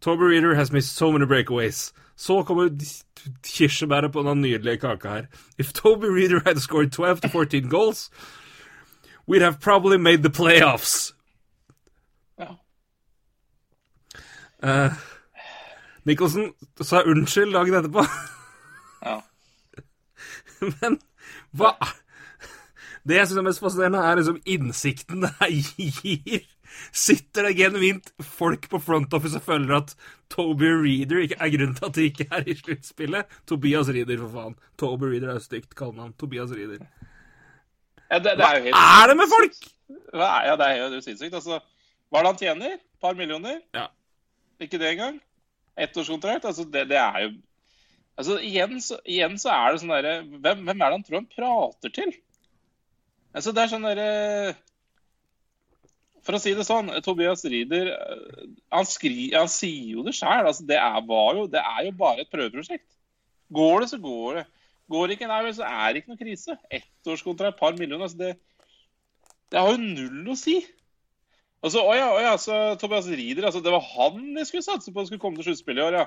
Toby Reader has missed so many breakaways. Så kommer kirsebæret på den nydelige kaka her. If Toby Reader had scored 12 to 14 goals, we'd have probably made the playoffs. Ja. Uh, Nicholson sa unnskyld dagen etterpå. Ja. [LAUGHS] Men hva Det jeg syns er mest fascinerende, er liksom innsikten [LAUGHS] det her gir. Sitter det genuint folk på front office og føler at Toby Reader ikke er grunnen til at de ikke er i sluttspillet? Tobias Reader, for faen. Toby Reader er jo stygt kallenavn. Tobias Reader. Ja, det, det er helt Er det med folk?! Hva er, ja, det er jo sinnssykt. Altså, hva er det han tjener? Et par millioner? Ja. Ikke det engang? Ettårskontrakt? Altså, det, det er jo Altså, igjen så, igjen så er det sånn derre hvem, hvem er det han tror han prater til? Altså, det er sånn derre For å si det sånn, Tobias Rieder eh, han, han sier jo det sjøl. Altså, det, det er jo bare et prøveprosjekt. Går det, så går det. Går det ikke, nei, så er det ikke noe krise. Ettårskontrakt, et par millioner. altså det det har jo null å si. Altså, å ja, å ja, så Tobias Rieder, altså, det var han de skulle satse på skulle komme til sluttspillet i år, ja.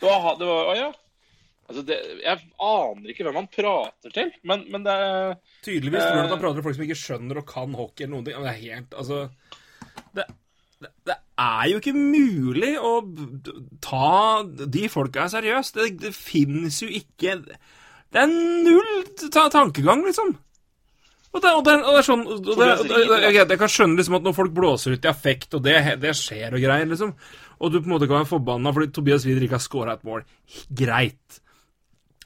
Det var, det var, å ja. Altså, det, jeg aner ikke hvem han prater til, men, men det Tydeligvis tror han at han prater til folk som ikke skjønner og kan hockey eller noen ting. Det er helt Altså Det, det, det er jo ikke mulig å ta de folka seriøst. Det, det finnes jo ikke Det er null ta tankegang, liksom. Og det, og det, og det er sånn og det, jeg, jeg kan skjønne liksom at når folk blåser ut i affekt, og det, det skjer og greier, liksom, og du på en måte kan være forbanna fordi Tobias Wider ikke har scora et mål, greit.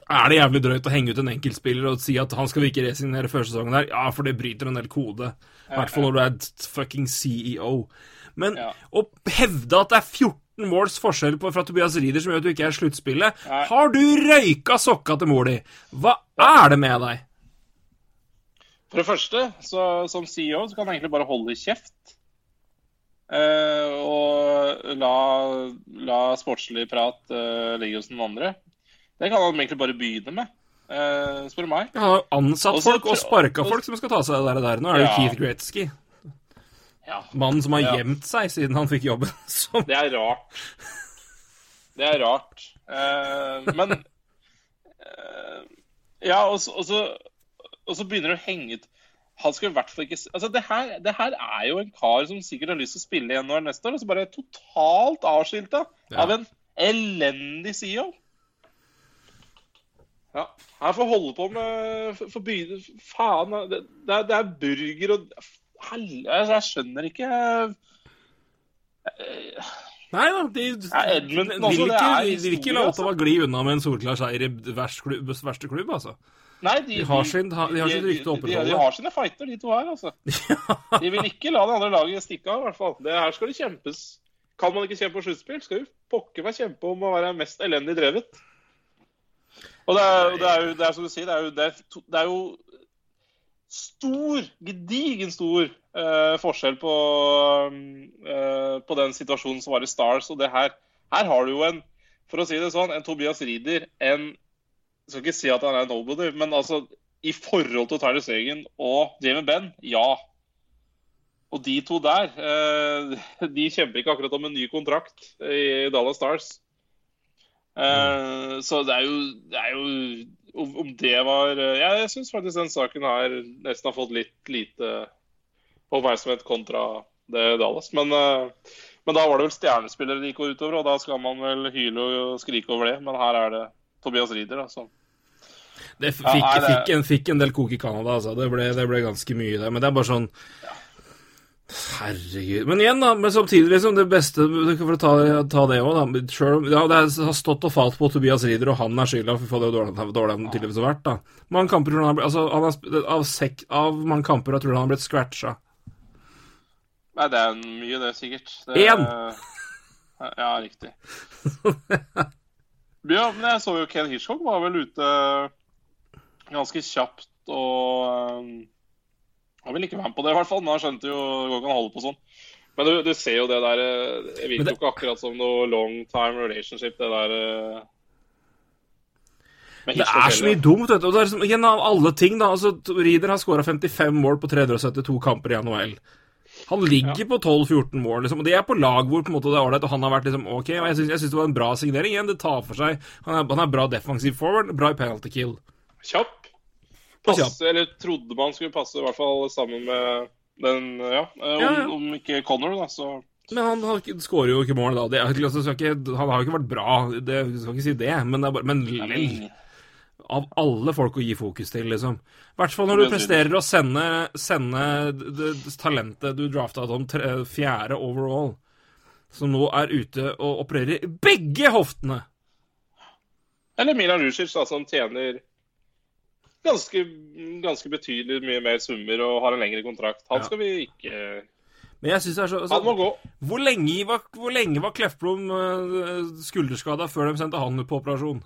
Er det jævlig drøyt å henge ut en enkeltspiller og si at han skal vi ikke resignere før sesongen her? Ja, for det bryter en del kode. I hvert fall når du er fucking CEO. Men Ja. å hevde at det er 14 måls forskjell på, fra Tobias Rieder som gjør at du ikke er i sluttspillet Nei. Har du røyka sokka til mor di? Hva er det med deg? For det første, så, som CEO, så kan han egentlig bare holde kjeft. Uh, og la, la sportslig prat uh, ligge hos den andre. Det kan han egentlig bare begynne med, Uh, spør meg. Han har ansatt Også, folk og sparka og- folk som skal ta seg av det der. Nå er det Ja. Keith Gretzky. Ja. Mannen som har Ja. gjemt seg siden han fikk jobben [LAUGHS] som Det er rart. Det er rart. Uh, men uh, Ja, og så, begynner det å henge ut Han skal i hvert fall ikke Altså, det her, det her er jo en kar som sikkert har lyst til å spille i NHL neste år, og så bare totalt avskilta Ja. av en elendig CEO. Ja. Her får holde på med for, for Faen. Det, det, er, det er burger og Helvete, jeg skjønner ikke Nei da, de, Ja, Edmonton også, vil det ikke, de, vil ikke la altså. Ottawa gli unna med en solklar seier i verst verste klubb, altså. Nei, de, De har sin- de har sitt rykte å de, de, opprettholde. de har sine fighter, de to her, altså. [LAUGHS] De vil ikke la det andre laget stikke av, i hvert fall. Det her skal det kjempes. Kan man ikke kjempe på sluttspill, skal jo pokker meg kjempe om å være mest elendig drevet. Og det er, og det er jo det er som du sier, det er jo, det er, to- det er jo stor, gedigen stor uh, forskjell på, uh, på den situasjonen som var i Stars og det her. Her har du jo en, for å si det sånn, en Tobias Rieder, en jeg skal ikke si at han er nobody, men altså i forhold til Tyler Segen og Jamie Benn, ja. Og de to der, uh, [LAUGHS] de kjemper ikke akkurat om en ny kontrakt i Dallas Stars. Eh, så det er jo, det er jo om, det var eh, ja, Jeg syns faktisk den saken her nesten har fått litt lite oppmerksomhet kontra det Dallas. Men, eh, men da var det vel stjernespillere det gikk utover, og da skal man vel hyle og skrike over det. Men her er det Tobias Rieder, da. Det fikk, Ja, det- fikk, en, fikk en del kok i Canada, altså. Det ble, det ble ganske mye, der. Men det er bare sånn Herregud. Men igjen, da. Men samtidig, liksom, det beste For å ta, ta det òg, da. Selv, ja, det har stått og falt på Tobias Rieder, og han er skylda for det dårlige dårlig han tydeligvis har vært, da. Mange kamper tror han har blitt Altså, han har, av, sek, av mange kamper jeg tror han har blitt scratcha. Nei, det er mye, det, sikkert. Det, Én! Ja, riktig. [LAUGHS] ja, men jeg så jo Ken Hitchcock var vel ute ganske kjapt og um, Han ville ikke være med på det, i hvert fall. Men han skjønte jo går ikke an å holde på sånn. Men du, du ser jo det der Jeg Det virker jo ikke akkurat som noe long time relationship, det der eh, Det er så mye dumt, vet du. Og det er liksom, igjen, av alle ting, da. Altså, Rieder har skåra 55 mål på 372 kamper i NHL. Han ligger på 12-14 mål, liksom. Og det er på lag hvor på en måte det er ålreit, og han har vært liksom OK. Og jeg syns det var en bra signering. Igjen, det tar for seg Han er, han er bra defensiv forward, bra i penalty kill. Kjapp. Passe, eller trodde man skulle passe, i hvert fall sammen med den Ja, eh, om, Ja, ja. om ikke Connor, da, så Men han har skårer jo ikke mål, da. Det, skal ikke, han har jo ikke vært bra, det, skal ikke si det, men, det er bare, men lell. Av alle folk å gi fokus til, liksom. I hvert fall når du presterer å sende, sende det, det talentet du drafta som fjerde overall, som nå er ute og opererer begge hoftene. Eller Milan Rusic, da, som tjener ganske, ganske betydelig mye mer summer og har en lengre kontrakt. Han skal vi ikke Men jeg synes det er så, Han må gå. hvor, lenge var, hvor lenge var Kleftblom uh, skulderskada før de sendte han ut på operasjon?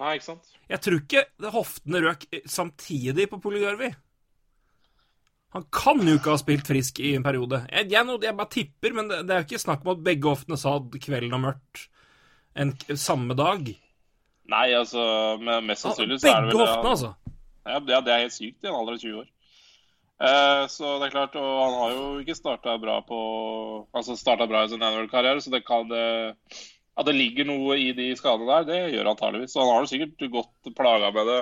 Nei, ikke sant? Jeg tror ikke hoftene røk samtidig på Poligarvi. Han kan jo ikke ha spilt frisk i en periode. Jeg, jeg, jeg bare tipper, men det, det er jo ikke snakk om at begge hoftene sa kvelden og mørkt en, samme dag. Nei, altså Mest sannsynlig så er det vel begge hoftene, altså. Ja, det, er helt sykt i en alder av 20 år. Eh, så det er klart, og han har jo ikke starta bra på Altså starta bra i sin NHL-karriere, så det kan det At det ligger noe i de skadene der, det gjør antageligvis. Så han har sikkert godt plaga med det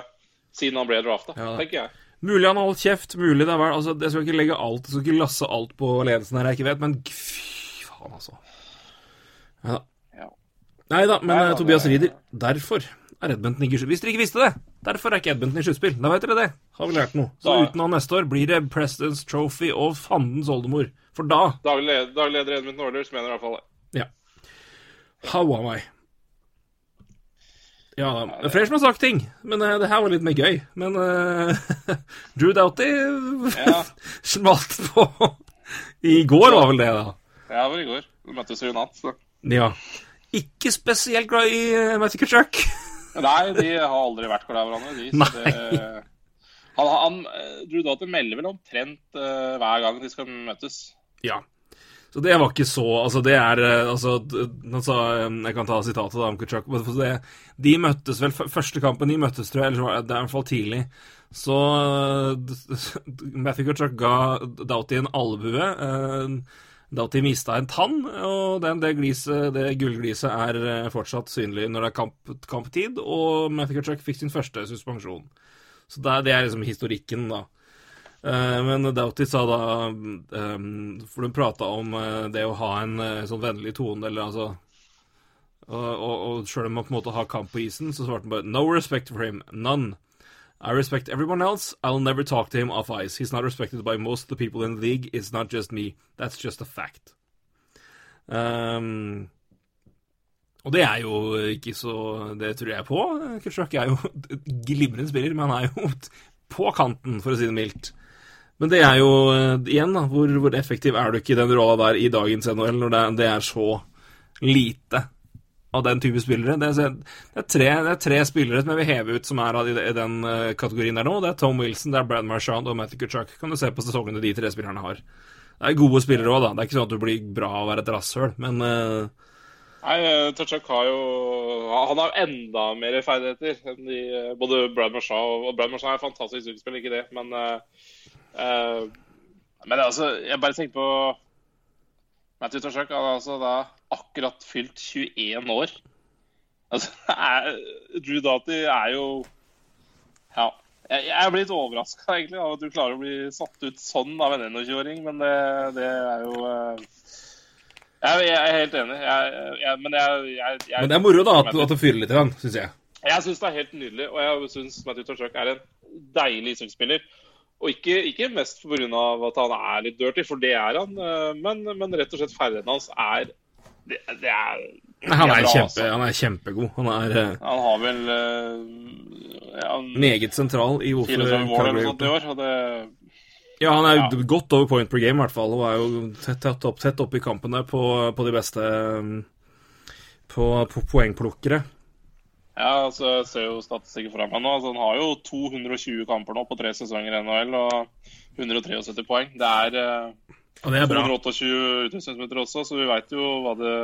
siden han ble drafta, Ja, tenker jeg. Mulig han har holdt kjeft, mulig det er vel altså, Jeg skal ikke legge alt, jeg skal ikke lasse alt på ledelsen her, jeg ikke vet, men fy faen, altså. Ja. Nei da, men Nei, eh, Tobias det- Rieder, derfor er Edmundton ikke i. Hvis dere ikke visste det, derfor er ikke Edmundton i sluttspill. Da vet dere det. Har vi lært noe. Så Da- uten han neste år blir det President's Trophy og fandens oldemor. For da Daglig leder, Edmundton Orders mener i hvert fall det. Ja. How am I? Ja da. Det er flere som har sagt ting, men uh, det her var litt mer gøy. Men uh, [LAUGHS] Drew Doughty Ja. [LAUGHS] smalt på I går, var vel det, da. Ja, det var i går. Vi møttes jo i natt. Så. Ja. Ikke spesielt glad i uh, Matthew Kachuk. [LAUGHS] Nei, de har aldri vært glad i hverandre, de. Nei. det, han, han, eh, Drew Doughty melder vel omtrent uh, hver gang de skal møtes. Ja. Så det var ikke så Altså, det er eh, Altså, altså Jeg kan ta sitatet da om det, de møttes vel Første kampen de møttes, tror jeg, eller det er i hvert fall tidlig. Så eh, [LAUGHS] Matthew Kachuk ga Doughty en albue. eh, Doughty mista en tann, og den, det, gliset, det gullgliset er eh, fortsatt synlig når det er kamp, kamptid, og Matthew Kachuk fikk sin første suspensjon. Så det, er- det er liksom historikken, da. Eh, men Doughty sa da um, For hun prata om eh, det å ha en sånn vennlig tone, eller altså Og, og, og sjøl om man på en måte har kamp på isen, så svarte han bare No respect for him. None. I respect everyone else. I'll never talk to him off ice. He's not respected by most of the people in the league. It's not just me. That's just a fact. Um, og det er jo ikke så Det tror jeg på. Kutchuk er jo glimrende spiller, men han er jo [LAUGHS] på kanten, for å si det mildt. Men det er jo eh, igjen, da, hvor, hvor effektiv er du ikke i den rolla der i dagens NHL, når det, det er så lite av den type spillere? Det er, det er, tre, det er tre spillere som jeg vil heve ut som er i, den eh, kategorien der nå. Det er Tom Wilson, det er Brad Marchand og Matthew Kuchak. Kan du se på sesongene de tre spillerne har. Det er gode spillere òg, da. Det er ikke sånn at du blir bra av å være et rasshøl, men uh... Nei, eh, Tachak har jo Han har enda mer ferdigheter enn de, eh, både Brad Marchand og Brad Marchand er fantastisk utspill, ikke det, men uh, eh, Men altså, jeg bare tenker på Matthew Tachak har altså da akkurat fylt 21 år. Altså, [LAUGHS] er, Drew Doughty er jo Ja. Jeg, jeg er blitt overraska egentlig av at du klarer å bli satt ut sånn av en 21-åring, men det, det er jo eh, jeg, jeg er helt enig. Jeg, jeg, men jeg, Men det er moro, da, at, at det fyrer litt, syns jeg. jeg syns det er helt nydelig, og jeg syns Matthew Torchuk er en deilig ishockeyspiller. Og ikke, ikke mest pga. at han er litt dirty, for det er han. eh, Men, men rett og slett ferdigheten hans er Det, det er Nei, Han er, kjempe, altså. han er kjempegod. Han er eh, Han har vel eh, ja, meget sentral i hvorfor 34 mål eller Calgary noe sånt år. Det, Ja, han er Ja. godt over point per game, i hvert fall. Og er jo tett, tett, opp, tett opp i kampen der på, på de beste um, på, på poengplukkere. ja, altså, jeg ser jo statistikken fra meg nå. Altså, han har jo 220 kamper nå på tre sesonger i NHL og 173 poeng. Det er eh, Og det er bra. 228 utvisningsminutter også, så vi veit jo hva det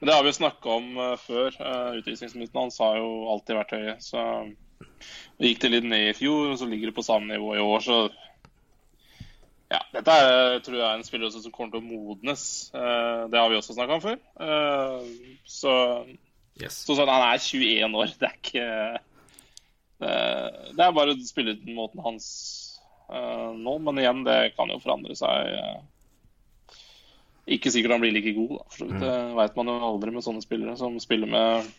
Men det har vi jo snakka om eh, før. Uh, Utvisningsminuttene hans har jo alltid vært høye. Så det gikk det litt ned i fjor, og så ligger det på samme nivå i år, så ja, dette er, tror jeg er en spiller som kommer til å modnes. Eh, det har vi også snakka om før. Eh, så Yes. så sånn, han er 21 år. Det er ikke Det, er bare spillemåten hans eh, nå. Men igjen, det kan jo forandre seg. eh. Ikke sikkert han blir like god, da. For så vidt. Det veit man jo aldri med sånne spillere som spiller med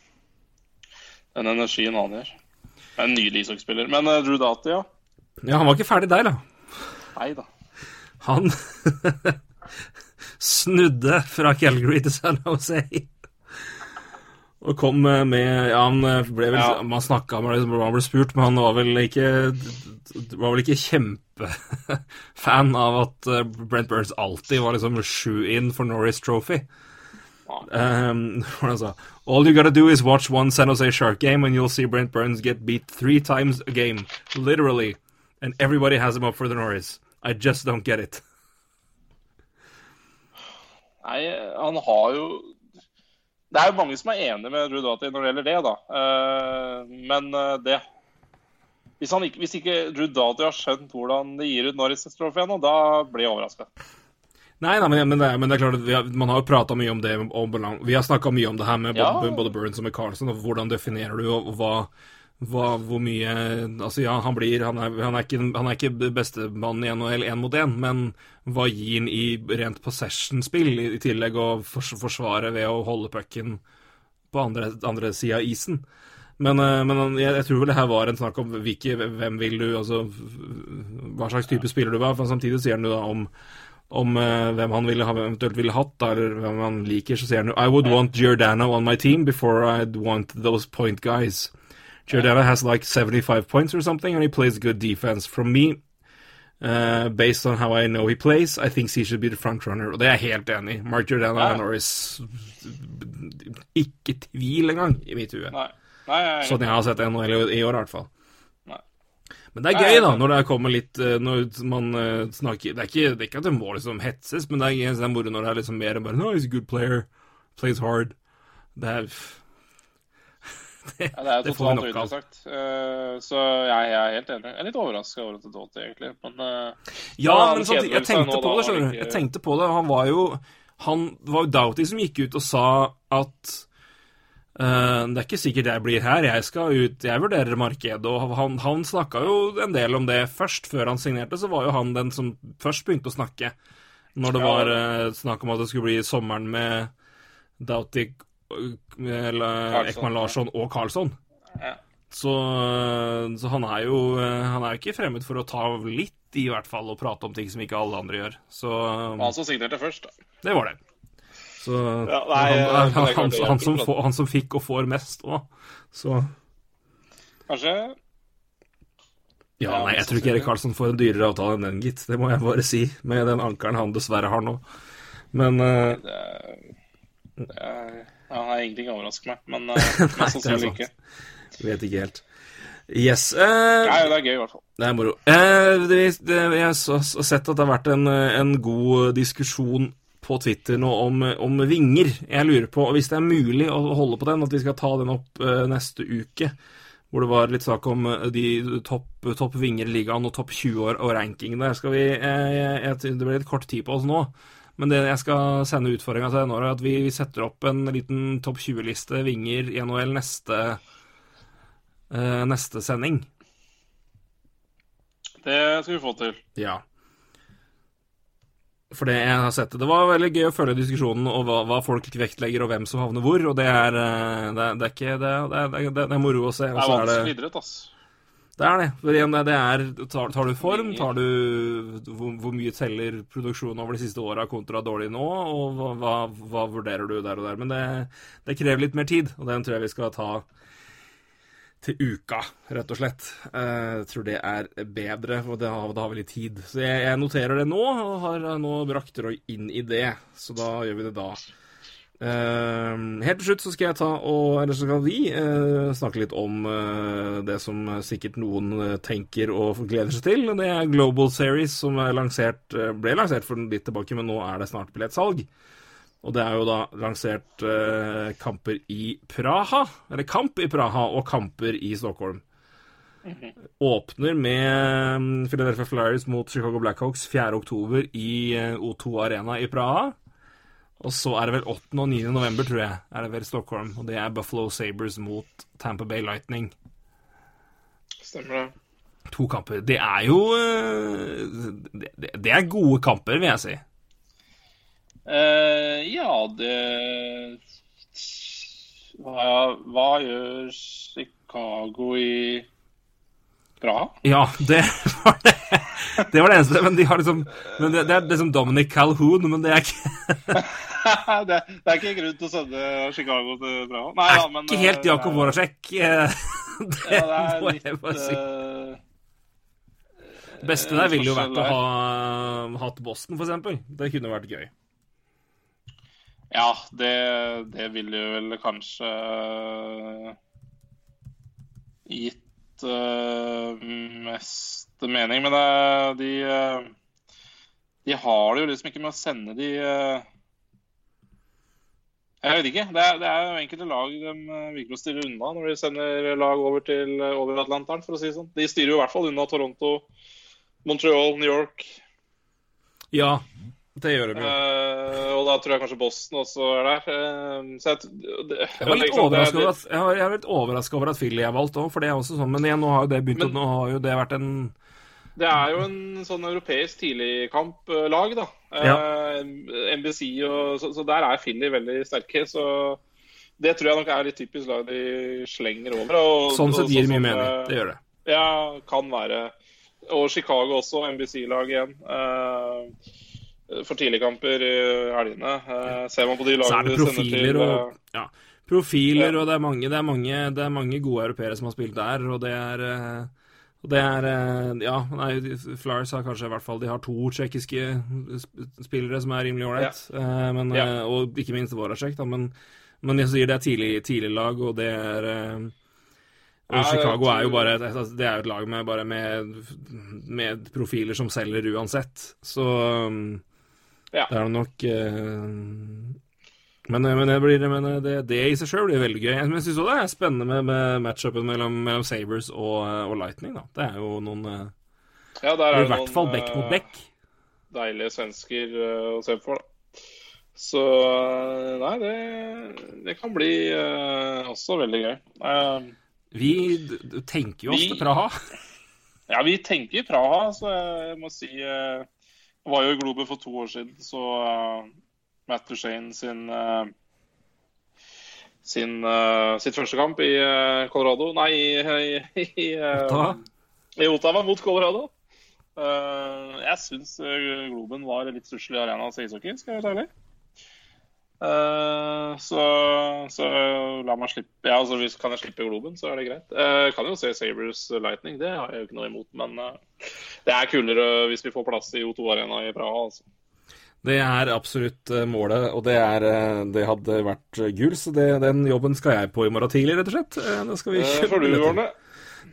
den energien han gjør. Det er En nydelig ishockeyspiller. Men uh, Drew Dati, ja. Ja, han var ikke ferdig der, da. Nei da. Han [LAUGHS] snudde fra Calgary til San Jose. Og kom eh, med Ja, han eh, ble vel Ja. Man snakka om det, han ble spurt, men han var vel ikke Var vel ikke kjempefan av at eh, Brent Burns alltid var liksom shoe-in for Norris Trophy. Um, [LAUGHS] All you gotta do is watch one San Jose Shark game and you'll see Brent Burns get beat three times a game. Literally. And everybody has him up for the Norris. I just don't get it. Nei, han har jo Det er jo mange som er enig med Rudati når det gjelder det, da. Eh, men eh, det hvis, han ikke, hvis ikke Rudati har skjønt hvordan de gir ut Norris-trofeen nå, da blir jeg overraska. Nei, nei men, men, det, men det er klart at vi har, man har jo prata mye om det. Om, vi har snakka mye om det her med Ja. både, både Burns og med Carlsen. Og hvordan definerer du og hva, hva, hvor mye Altså, ja, han blir Han er, han er ikke, han er ikke bestemann i NHL én mot én, men hva gir han i rent possession-spill, i, i tillegg å fors, forsvare ved å holde pucken på andre, andre sida av isen? Men, eh, men jeg, jeg tror vel det her var en snakk om hvilke, hvem vil du Altså hva slags type spiller du var. For samtidig sier han jo da om om uh, hvem han ville ha, eventuelt ville hatt, da, eller hvem han liker, så sier han jo I would want Giordano on my team before I'd want those point guys. Giordano has like 75 points or something, and he plays good defense. From me, uh, based on how I know he plays, I think he should be the front runner. Og det er jeg helt enig i. Mark Giordano Ja. er Norris Ikke tvil engang, i mitt hue. Sånn jeg har sett NHL i i år, i hvert fall. Men det er gøy, da, når det kommer litt eh, Når man eh, snakker Det er ikke, det er ikke at det må liksom hetses, men det er, det er moro når det er liksom mer enn bare No, he's a good player. Plays hard. Det er Det, Ja, det er det får vi nok av. Eh, så jeg, jeg er helt enig. Jeg er litt overraska over at det Doughty, egentlig. Men uh, Ja, men sånn, jeg tenkte på det, skjønner du. Jeg tenkte på det. Han var jo Han det var jo Doughty som gikk ut og sa at uh, det er ikke sikkert jeg blir her, jeg skal ut, jeg vurderer markedet. Og han, han snakka jo en del om det først. Før han signerte, så var jo han den som først begynte å snakke. Når det var snakk om at det skulle bli sommeren med Doughty, Ekman Larsson og Carlsson. Ja. Så, så han er jo Han er ikke fremmed for å ta litt, i hvert fall, og prate om ting som ikke alle andre gjør. Så han som signerte først. Da. det var det. Så Ja, nei, han, han, han, han, som han som fikk og får mest òg. Så Kanskje Ja, Ja, nei, jeg tror ikke Erik. Karlsson får en dyrere avtale enn den, gitt. Det må jeg bare si, med den ankelen han dessverre har nå. Men uh, det er, det er, ja, egentlig Ingenting overrasker meg, men [LAUGHS] uh, mest det sannsynlig ikke. vet ikke helt. Yes. Uh, Nei, det er gøy, i hvert fall. Det er moro. Uh, det, det, jeg har sett at det har vært en, en god diskusjon på Twitter nå om, om vinger. Jeg lurer på, hvis det er mulig å holde på den, at vi skal ta den opp uh, neste uke. Hvor det var litt sak om eh, de topp, topp vinger i ligaen og topp 20 år og rankingen der. Skal vi, eh, jeg, jeg, det ble litt kort tid på oss nå. Men det jeg skal sende utfordringa til nå, er at vi, vi setter opp en liten topp 20-liste vinger i NHL neste, uh, neste sending. Det skal vi få til. Ja. For det jeg har sett Det var veldig gøy å følge diskusjonen og hva, hva folk vektlegger, og hvem som havner hvor. Og det er, eh, det det er ikke det det er, moro å se. Det Og er er vanskelig idrett, ass. Det er det. For igjen, det er, tar, tar du form? Tar du hvor, hvor mye teller produksjonen over de siste åra kontra dårlig nå? Og hva, hva, hva vurderer du der og der? Men det, det krever litt mer tid, og den tror jeg vi skal ta til uka, rett og slett. Eh, Jeg tror det er bedre, og da har, da har vi litt tid. Så jeg, jeg noterer det nå, og har nå brakt Roy inn i det. Så da gjør vi det da. Eh, helt til slutt så skal jeg ta og Eller så skal vi eh, snakke litt om eh, det som sikkert noen tenker og gleder seg til. Det er Global Series, som er lansert, ble lansert for litt tilbake, men nå er det snart billettsalg. Og det er jo da lansert kamper i Praha, eller kamp i Praha og kamper i Stockholm. Åpner med mm, Philadelphia Flyers mot Chicago Blackhawks 4.10 i eh, O2 Arena i Praha. Og så er det vel 8. og 9. november, tror jeg, er det vel Stockholm. Og det er Buffalo Sabres mot Tampa Bay Lightning. Stemmer det. To kamper. Det er jo eh, det, det- det er gode kamper, vil jeg si. Uh, ja, det hva, hva gjør Chicago i Praha? Ja, det [LAUGHS] var det. Det var det eneste. Men de har liksom men det, det er liksom Dominic Calhoun, men det er ikke, [LAUGHS] det, det er ikke grunn til å sende Chicago til Praha? Nei, er da, men, ikke helt Jakob Jakub Voracek. eh, [LAUGHS] Det Ja, det er må jeg bare si. Det beste der ville jo vært å ha hatt Boston, eksempel. Det kunne vært gøy. Ja, det, det ville vel kanskje eh, gitt eh, mening. Men det, de, eh, de har det jo liksom ikke med å sende de eh, Jeg vet ikke. Det er, det er enkelte lag de eh, virker å styre unna når de sender lag over til eh, over Atlanteren, for å si det sånn. De styrer jo i hvert fall unna Toronto, Montreal, New York. Ja, det gjør de jo. Uh, og da tror jeg kanskje Boston også er der. Uh, så jeg, det, Jeg var litt liksom, overraska over over at Philly er valgt òg, for det er også sånn. Men igjen, nå har jo det begynt Men- å Nå har jo det vært en Det er jo en sånn europeisk tidligkamplag, da. Eh, NBC og så, så der er Philly veldig sterke. Så det tror jeg nok er litt typisk lag de slenger over. Og, Sånn sett gir det mye mening. eh, Det gjør det. Ja, kan være. Og Chicago også, NBC-lag igjen. Eh, for tidligkamper i helgene. Eh, ser man på de lagene de sender til og ja, Profiler, Ja. og det er mange, det er mange, det er mange gode europeere som har spilt der, og det er eh, det er eh, Ja, nei, Flyers har kanskje i hvert fall De har to tsjekkiske spillere som er rimelig ålreit, ja. Ja. eh, og ikke minst Voracek, da, men, men jeg sier det er tidlig, tidlig lag, og det er eh, og Chicago er jo bare et, et, det er jo et lag med, bare med, med profiler som selger uansett. Så Ja. det er nok eh, men, men, det, blir, men det, det i seg sjøl blir veldig gøy. Men jeg syns òg det er spennende med, med matchupen mellom, mellom Sabres og, og Lightning. da. Det er jo noen eh, Ja, der er I hvert fall back mot back. deilige svensker eh, å se for. Da. Så eh, nei, det, det kan bli uh, også veldig gøy. Uh, Vi tenker jo oss Vi- til Praha. ja, vi tenker Praha, så jeg må si uh, Jeg var jo i Globe for to år siden, så eh, Matt Duchene sin eh, sin, eh, sitt første kamp i eh, Colorado Nei, i, i, i, Ottawa? i Ottawa mot Colorado. Jeg syns Globen var litt stusslig arena til ishockey, skal jeg være ærlig. Uh, så, så la meg slippe Ja, altså hvis kan jeg slippe Globen, så er det greit. Jeg kan jo se Sabres Lightning, det har jeg jo ikke noe imot. Men uh, det er kulere hvis vi får plass i O2 Arena i Praha. Altså. Det er absolutt eh, målet, og det, er, eh, det hadde vært eh, gull, så det, den jobben skal jeg på i morgen tidlig, rett og slett. Det skal vi Det kjøpe får du.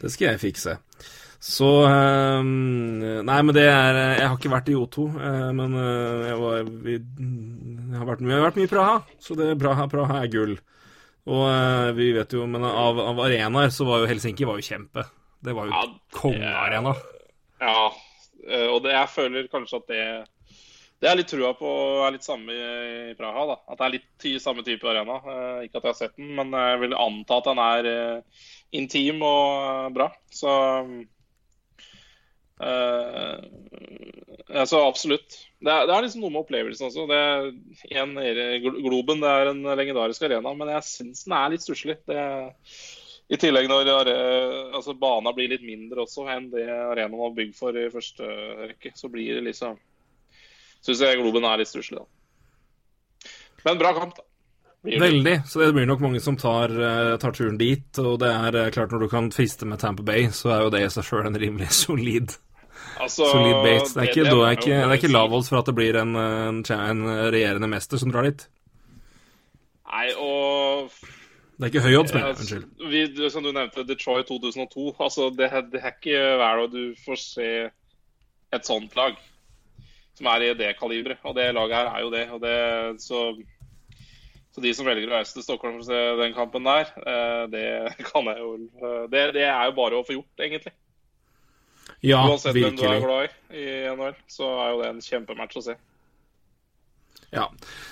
Det skal jeg fikse. Så eh, Nei, men det er Jeg har ikke vært i O2, eh, men jeg, var, vi, jeg, har vært, jeg har vært mye i Praha, så det, Praha, Praha er gull. Og vi vet jo Men av, av arenaer så var jo Helsinki var jo kjempe. Det var jo Ja, kongearena. Ja, og det, jeg føler kanskje at det det er litt trua på er litt samme i Praha. da, At det er litt samme type arena. Eh, ikke at jeg har sett den, men jeg vil anta at den er eh, intim og eh, bra. Så Uh, altså absolutt. Det er, det er liksom noe med opplevelsen også. Det er, igjen, Globen det er en legendarisk arena, men jeg syns den er litt stusslig. I tillegg når altså, bana blir litt mindre også enn det arenaen var bygd for i første rekke, så blir det liksom Syns jeg Globen er litt stusslig, da. Men bra kamp, da. Veldig. Så det blir nok mange som tar, eh, tar turen dit. Og det er eh, klart, når du kan friste med Tampa Bay, så er jo det i seg sjøl en rimelig [LAUGHS] solid, Altså, solid base. Det er ikke, det er ikke, det er ikke lavholds for at det blir en, en, en regjerende mester som drar dit. Nei, og Det er ikke høy odds, men unnskyld. Vi, som du nevnte, Detroit 2002. Altså, det, det er ikke hver dag du får se et sånt lag som er i det kaliberet. Og det laget her er jo det. Og det så, så de som velger å reise til Stockholm for å se den kampen der, eh, det [LAUGHS] kan jeg jo eh, det, det er jo bare å få gjort, egentlig. Ja, Uansett hvem du er glad i i NHL, så er jo det en kjempematch å se. Ja.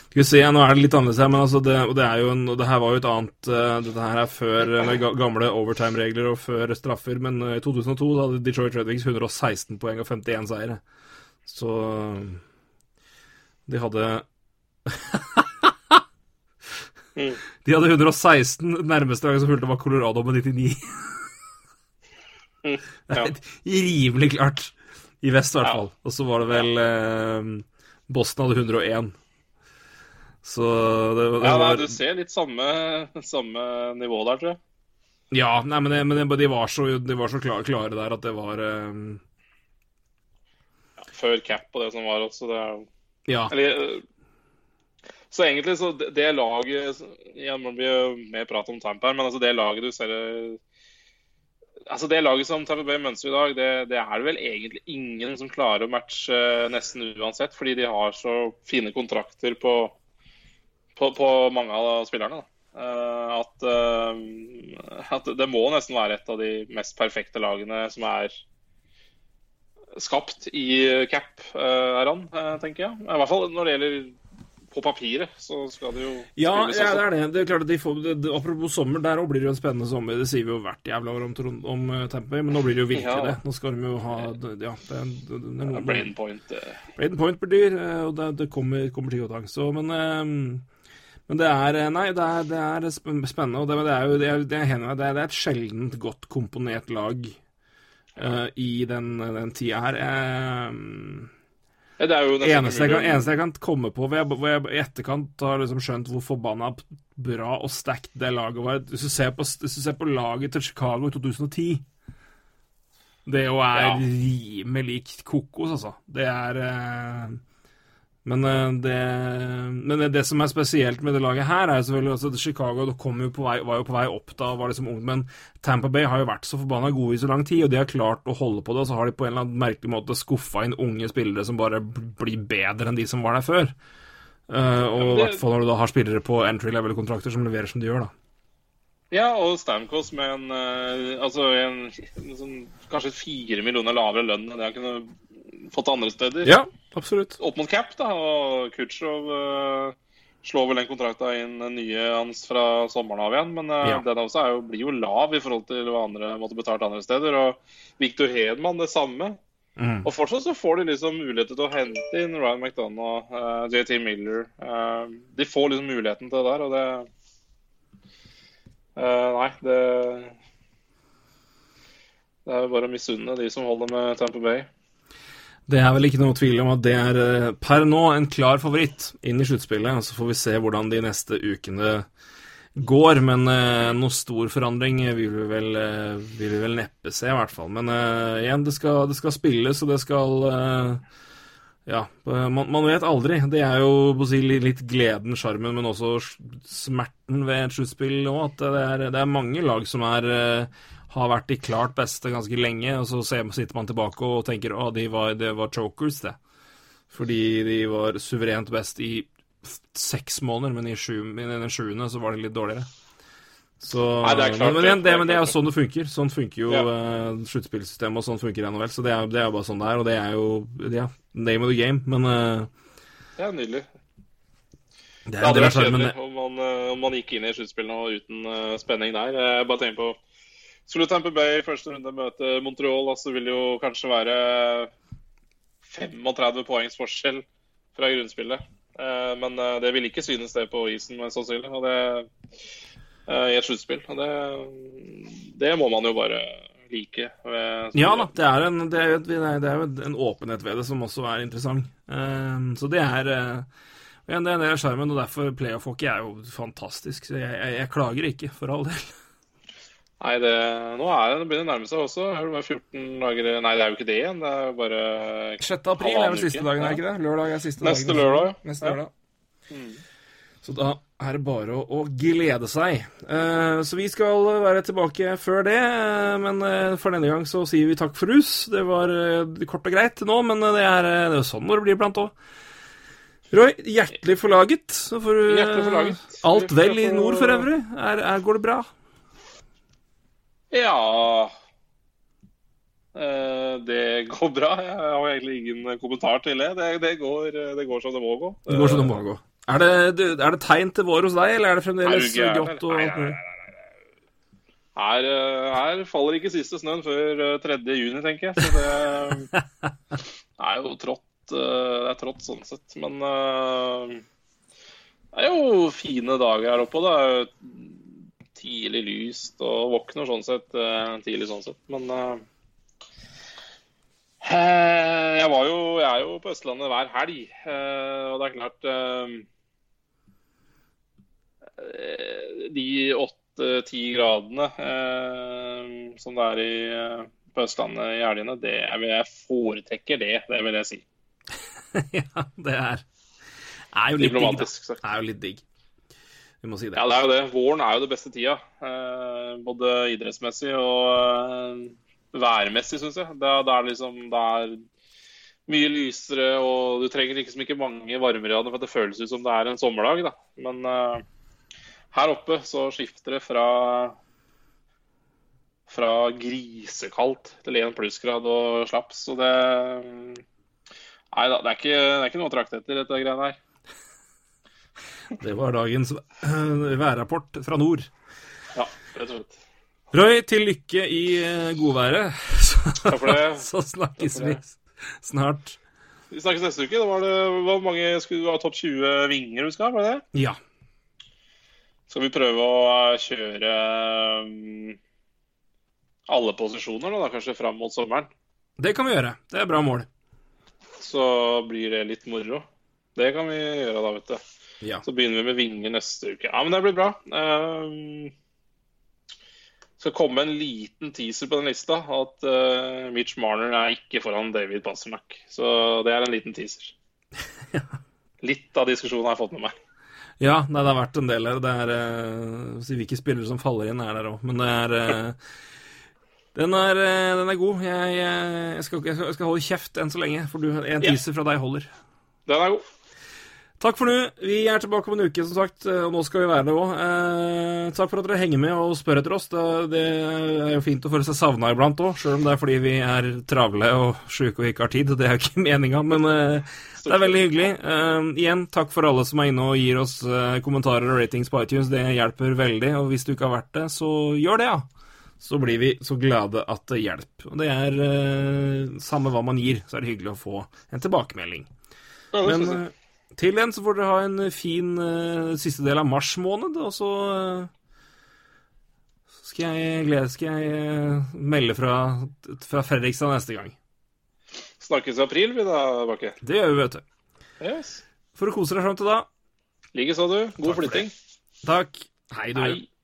Skal vi se, nå er det litt annerledes her, men altså det, det er jo en, og det her var jo et annet eh, Dette her er før med gamle overtime-regler og før straffer, men i 2002 Så hadde Detroit Red Wings 116 poeng og 51 seire. Så de hadde Mm. De hadde 116. Nærmeste laget som fulgte, var Colorado med 99. Mm, [LAUGHS] ja. rimelig klart. I vest, i hvert fall. Og så var det vel eh, Boston hadde 101. Så det, det Ja, nei, du ser litt samme, samme nivå der, tror jeg. Ja, nei, men, det, men det, de var så, de var så klare, klare der at det var eh, Før cap og det som var også. Det er Ja. Eller, øh, så egentlig så det, det laget ja, Man blir mer prat om Tampa her, men altså det laget du ser øh, Altså Det laget som Tampa Bay mønstrer i dag, det, det er det vel egentlig ingen som klarer å matche øh, nesten uansett, fordi de har så fine kontrakter på, på, på mange av spillerne. da. Uh, at, uh, at det må nesten være et av de mest perfekte lagene som er skapt i cap-æraen, tenker jeg. I hvert fall når det gjelder på papiret, så skal det jo Ja, spilles ja, det er det. Det er klart at de får, det, Apropos sommer, der òg blir det jo en spennende sommer. Det sier vi jo hvert jævla år om, om eh, men nå blir det jo virkelig Ja. det. Nå skal de jo ha Ja, det, er- det, det er Brain point. Brain Braden Point blir dyr, eh, og det, det kommer, kommer tang. Så, men, um, men det er eh, Nei, det er, det er spennende. Og det, det er jo det er, det er, det er et sjeldent godt komponert lag eh, i den, den tida her. Uh, ja, Det jo eneste, jeg kan, eneste jeg kan komme på hvor jeg, hvor jeg i etterkant har liksom skjønt hvor forbanna bra og stacked det laget var Hvis du ser på, du ser på laget til Chicago i 2010 Det jo er Ja. rimelig kokos, altså. Det er eh, Men, eh, det, men det, som er spesielt med det laget her, er selvfølgelig altså, at Chicago kom jo på vei, var jo på vei opp da, og var liksom ung, men Tampa Bay har jo vært så forbanna gode i så lang tid, og de har klart å holde på det, og så har de på en eller annen merkelig måte skuffa inn unge spillere som bare blir bedre enn de som var der før. Eh, og i hvert fall når du da har spillere på entry level-kontrakter som leverer som de gjør, da. Ja, og Stamkos med en, eh, altså en, en sånn, kanskje fire millioner lavere lønn enn det han kunne fått andre steder. Ja, absolutt. Opp mot cap, da. Og Kutsjov uh, slår vel den kontrakta inn den nye hans fra sommeren av igjen. Men uh, Ja. den også er jo, blir jo lav i forhold til hva andre måtte betalt andre steder. Og Victor Hedman det samme. Mm. Og fortsatt så får de liksom muligheter til å hente inn Ryan McDonough, uh, JT Miller. Eh, de får liksom muligheten til det der, og det eh, Nei, det Det er jo bare å misunne de som holder med Tamper Bay. Det er vel ikke noe tvil om at det er eh, per nå en klar favoritt inn i sluttspillet. Så får vi se hvordan de neste ukene går. Men eh, noe stor forandring vil vi vel, eh, vil vi vel neppe se, i hvert fall. Men eh, igjen, det skal, det skal spilles, og det skal eh, Ja, man, man vet aldri. Det er jo si, litt gleden, sjarmen, men også smerten ved et sluttspill òg. At det er, det er mange lag som er eh, har vært de klart beste ganske lenge, og så sitter man tilbake og tenker å, det var, det var chokers, det. Fordi de var suverent best i seks måneder, men i, sju, i den sjuende så var de litt dårligere. Så, Nei, det er klart men, men, det. det, Det men det er jo sånn det funker. Sånn funker jo Ja. uh, sluttspillsystemet, og sånn funker NHL. Så det er, det er jo bare sånn det er, og det er jo ja, name of the game. Men uh, Det er nydelig. det Det er det hadde vært kjedelig om man, eh, om man gikk inn i sluttspillene uten uh, spenning der. Jeg bare tenker på Skulle Tamper Bay i første runde møte Montreal, altså vil det jo kanskje være 35 poengs forskjell fra grunnspillet. Eh, Men eh, det vil ikke synes det på isen, mest sannsynlig. Og det eh, i et sluttspill. Og det, det må man jo bare like. Ved, Ja da, det er, en, det, er et- det er jo en åpenhet ved det som også er interessant. Så det det er en del av sjarmen, og derfor playoff-hockey er jo fantastisk. Så jeg, jeg, jeg klager ikke, for all del. Nei, det, nå er det, det begynner å nærme seg også. Det var 14 dager Nei, det er jo ikke det igjen. Det er jo bare 6. april er vel siste dagen, er ikke det? Lørdag er siste Neste dagen. lørdag. Neste Ja. lørdag. Så da er det bare å, å glede seg. Uh, så vi skal være tilbake før det, uh, men uh, for denne gang så sier vi takk for hus. Det var kort og greit nå, men det er, det er sånn når det blir iblant òg. Roy, hjertelig forlaget. Så får du alt vel i nord for øvrig? Er, er, går det bra? Ja eh, Det går bra. Jeg har egentlig ingen kommentar til det. Det, det, går, det går som det må gå. Det går som det må gå. Er det, er det tegn til vår hos deg, eller er det Er fremdeles du grått og alt mulig? Her, eh, her faller ikke siste snøen før eh, 3. juni, tenker jeg. Så [LAUGHS] det er jo trått, eh, det er trått sånn sett. Men eh, det er jo fine dager her oppe. Det er jo tidlig lyst og våkner sånn sett eh, tidlig sånn sett. Men eh, jeg var jo Jeg er jo på Østlandet hver helg, uh, og det er klart eh, De åtte-ti gradene som det er i, på Østlandet i helgene, det jeg foretrekker det, det vil jeg si. [LAUGHS] ja, det er, er jo litt digg. Diplomatisk sagt. Det er jo litt digg. Vi må si det. Ja, det er jo det. Våren er jo det beste tida. Eh, både idrettsmessig og eh, værmessig, syns jeg. Da er det liksom det er mye lysere, og du trenger liksom ikke mange varmegrader for at det føles ut som det er en sommerdag, da. Men uh, her oppe så skifter det fra fra grisekaldt til 1 plussgrad og slaps, så det Nei da, det er ikke, det er ikke noe å trakte etter, dette greiene her. Det var dagens øh, værrapport fra nord. Ja, rett og slett. Roy, til lykke i øh, godværet. Så, Takk for det. [LAUGHS] så snakkes vi snart. Vi snakkes neste uke. Da var det hvor mange skulle du ha topp 20 vinger du skal ha? Var det det? Ja. Skal vi prøve å eh, kjøre alle posisjoner nå, da, kanskje fram mot sommeren? Det kan vi gjøre. Det er bra mål. Så blir det litt moro. Det kan vi gjøre da, vet du. Ja. Så begynner vi med vinger neste uke. Ja, men det blir bra. Um, skal komme en liten teaser på den lista. At uh, Mitch Marner er ikke foran David Pasternak. Så det er en liten teaser. [LAUGHS] Litt av diskusjonen har jeg fått med meg. Ja, nei, det har vært en del her. Det er uh, Hvilke spillere som faller inn, er der òg. Men det er uh, den, er den er god. Jeg, jeg, skal, jeg, skal, holde kjeft enn så lenge, for du, en teaser fra deg holder. Den er god. Takk for nå. Vi er tilbake om en uke, som sagt, og nå skal vi være det òg. Eh, takk for at dere henger med og spør etter oss. Det, det er jo fint å føle seg savna iblant òg, sjøl om det er fordi vi er travle og sjuke og ikke har tid. Det er jo ikke [LAUGHS] meninga, men eh, det er veldig hyggelig. Eh, igjen, takk for alle som er inne og gir oss eh, kommentarer og ratings på iTunes. Det hjelper veldig. Og hvis du ikke har vært det, så gjør det, ja. Så blir vi så glade at det hjelper. Og det er eh, samme hva man gir, så er det hyggelig å få en tilbakemelding. Men eh, til igjen så får dere ha en fin uh, siste del av mars måned, og så uh, skal jeg glede Skal jeg uh, melde fra, fra Fredrikstad neste gang. Snakkes i april, vi da, Bakke. Det gjør vi, vet du. Yes. For å kose deg fram til da. Likeså, du. God Takk flytting. Takk. Hei, du. Hei.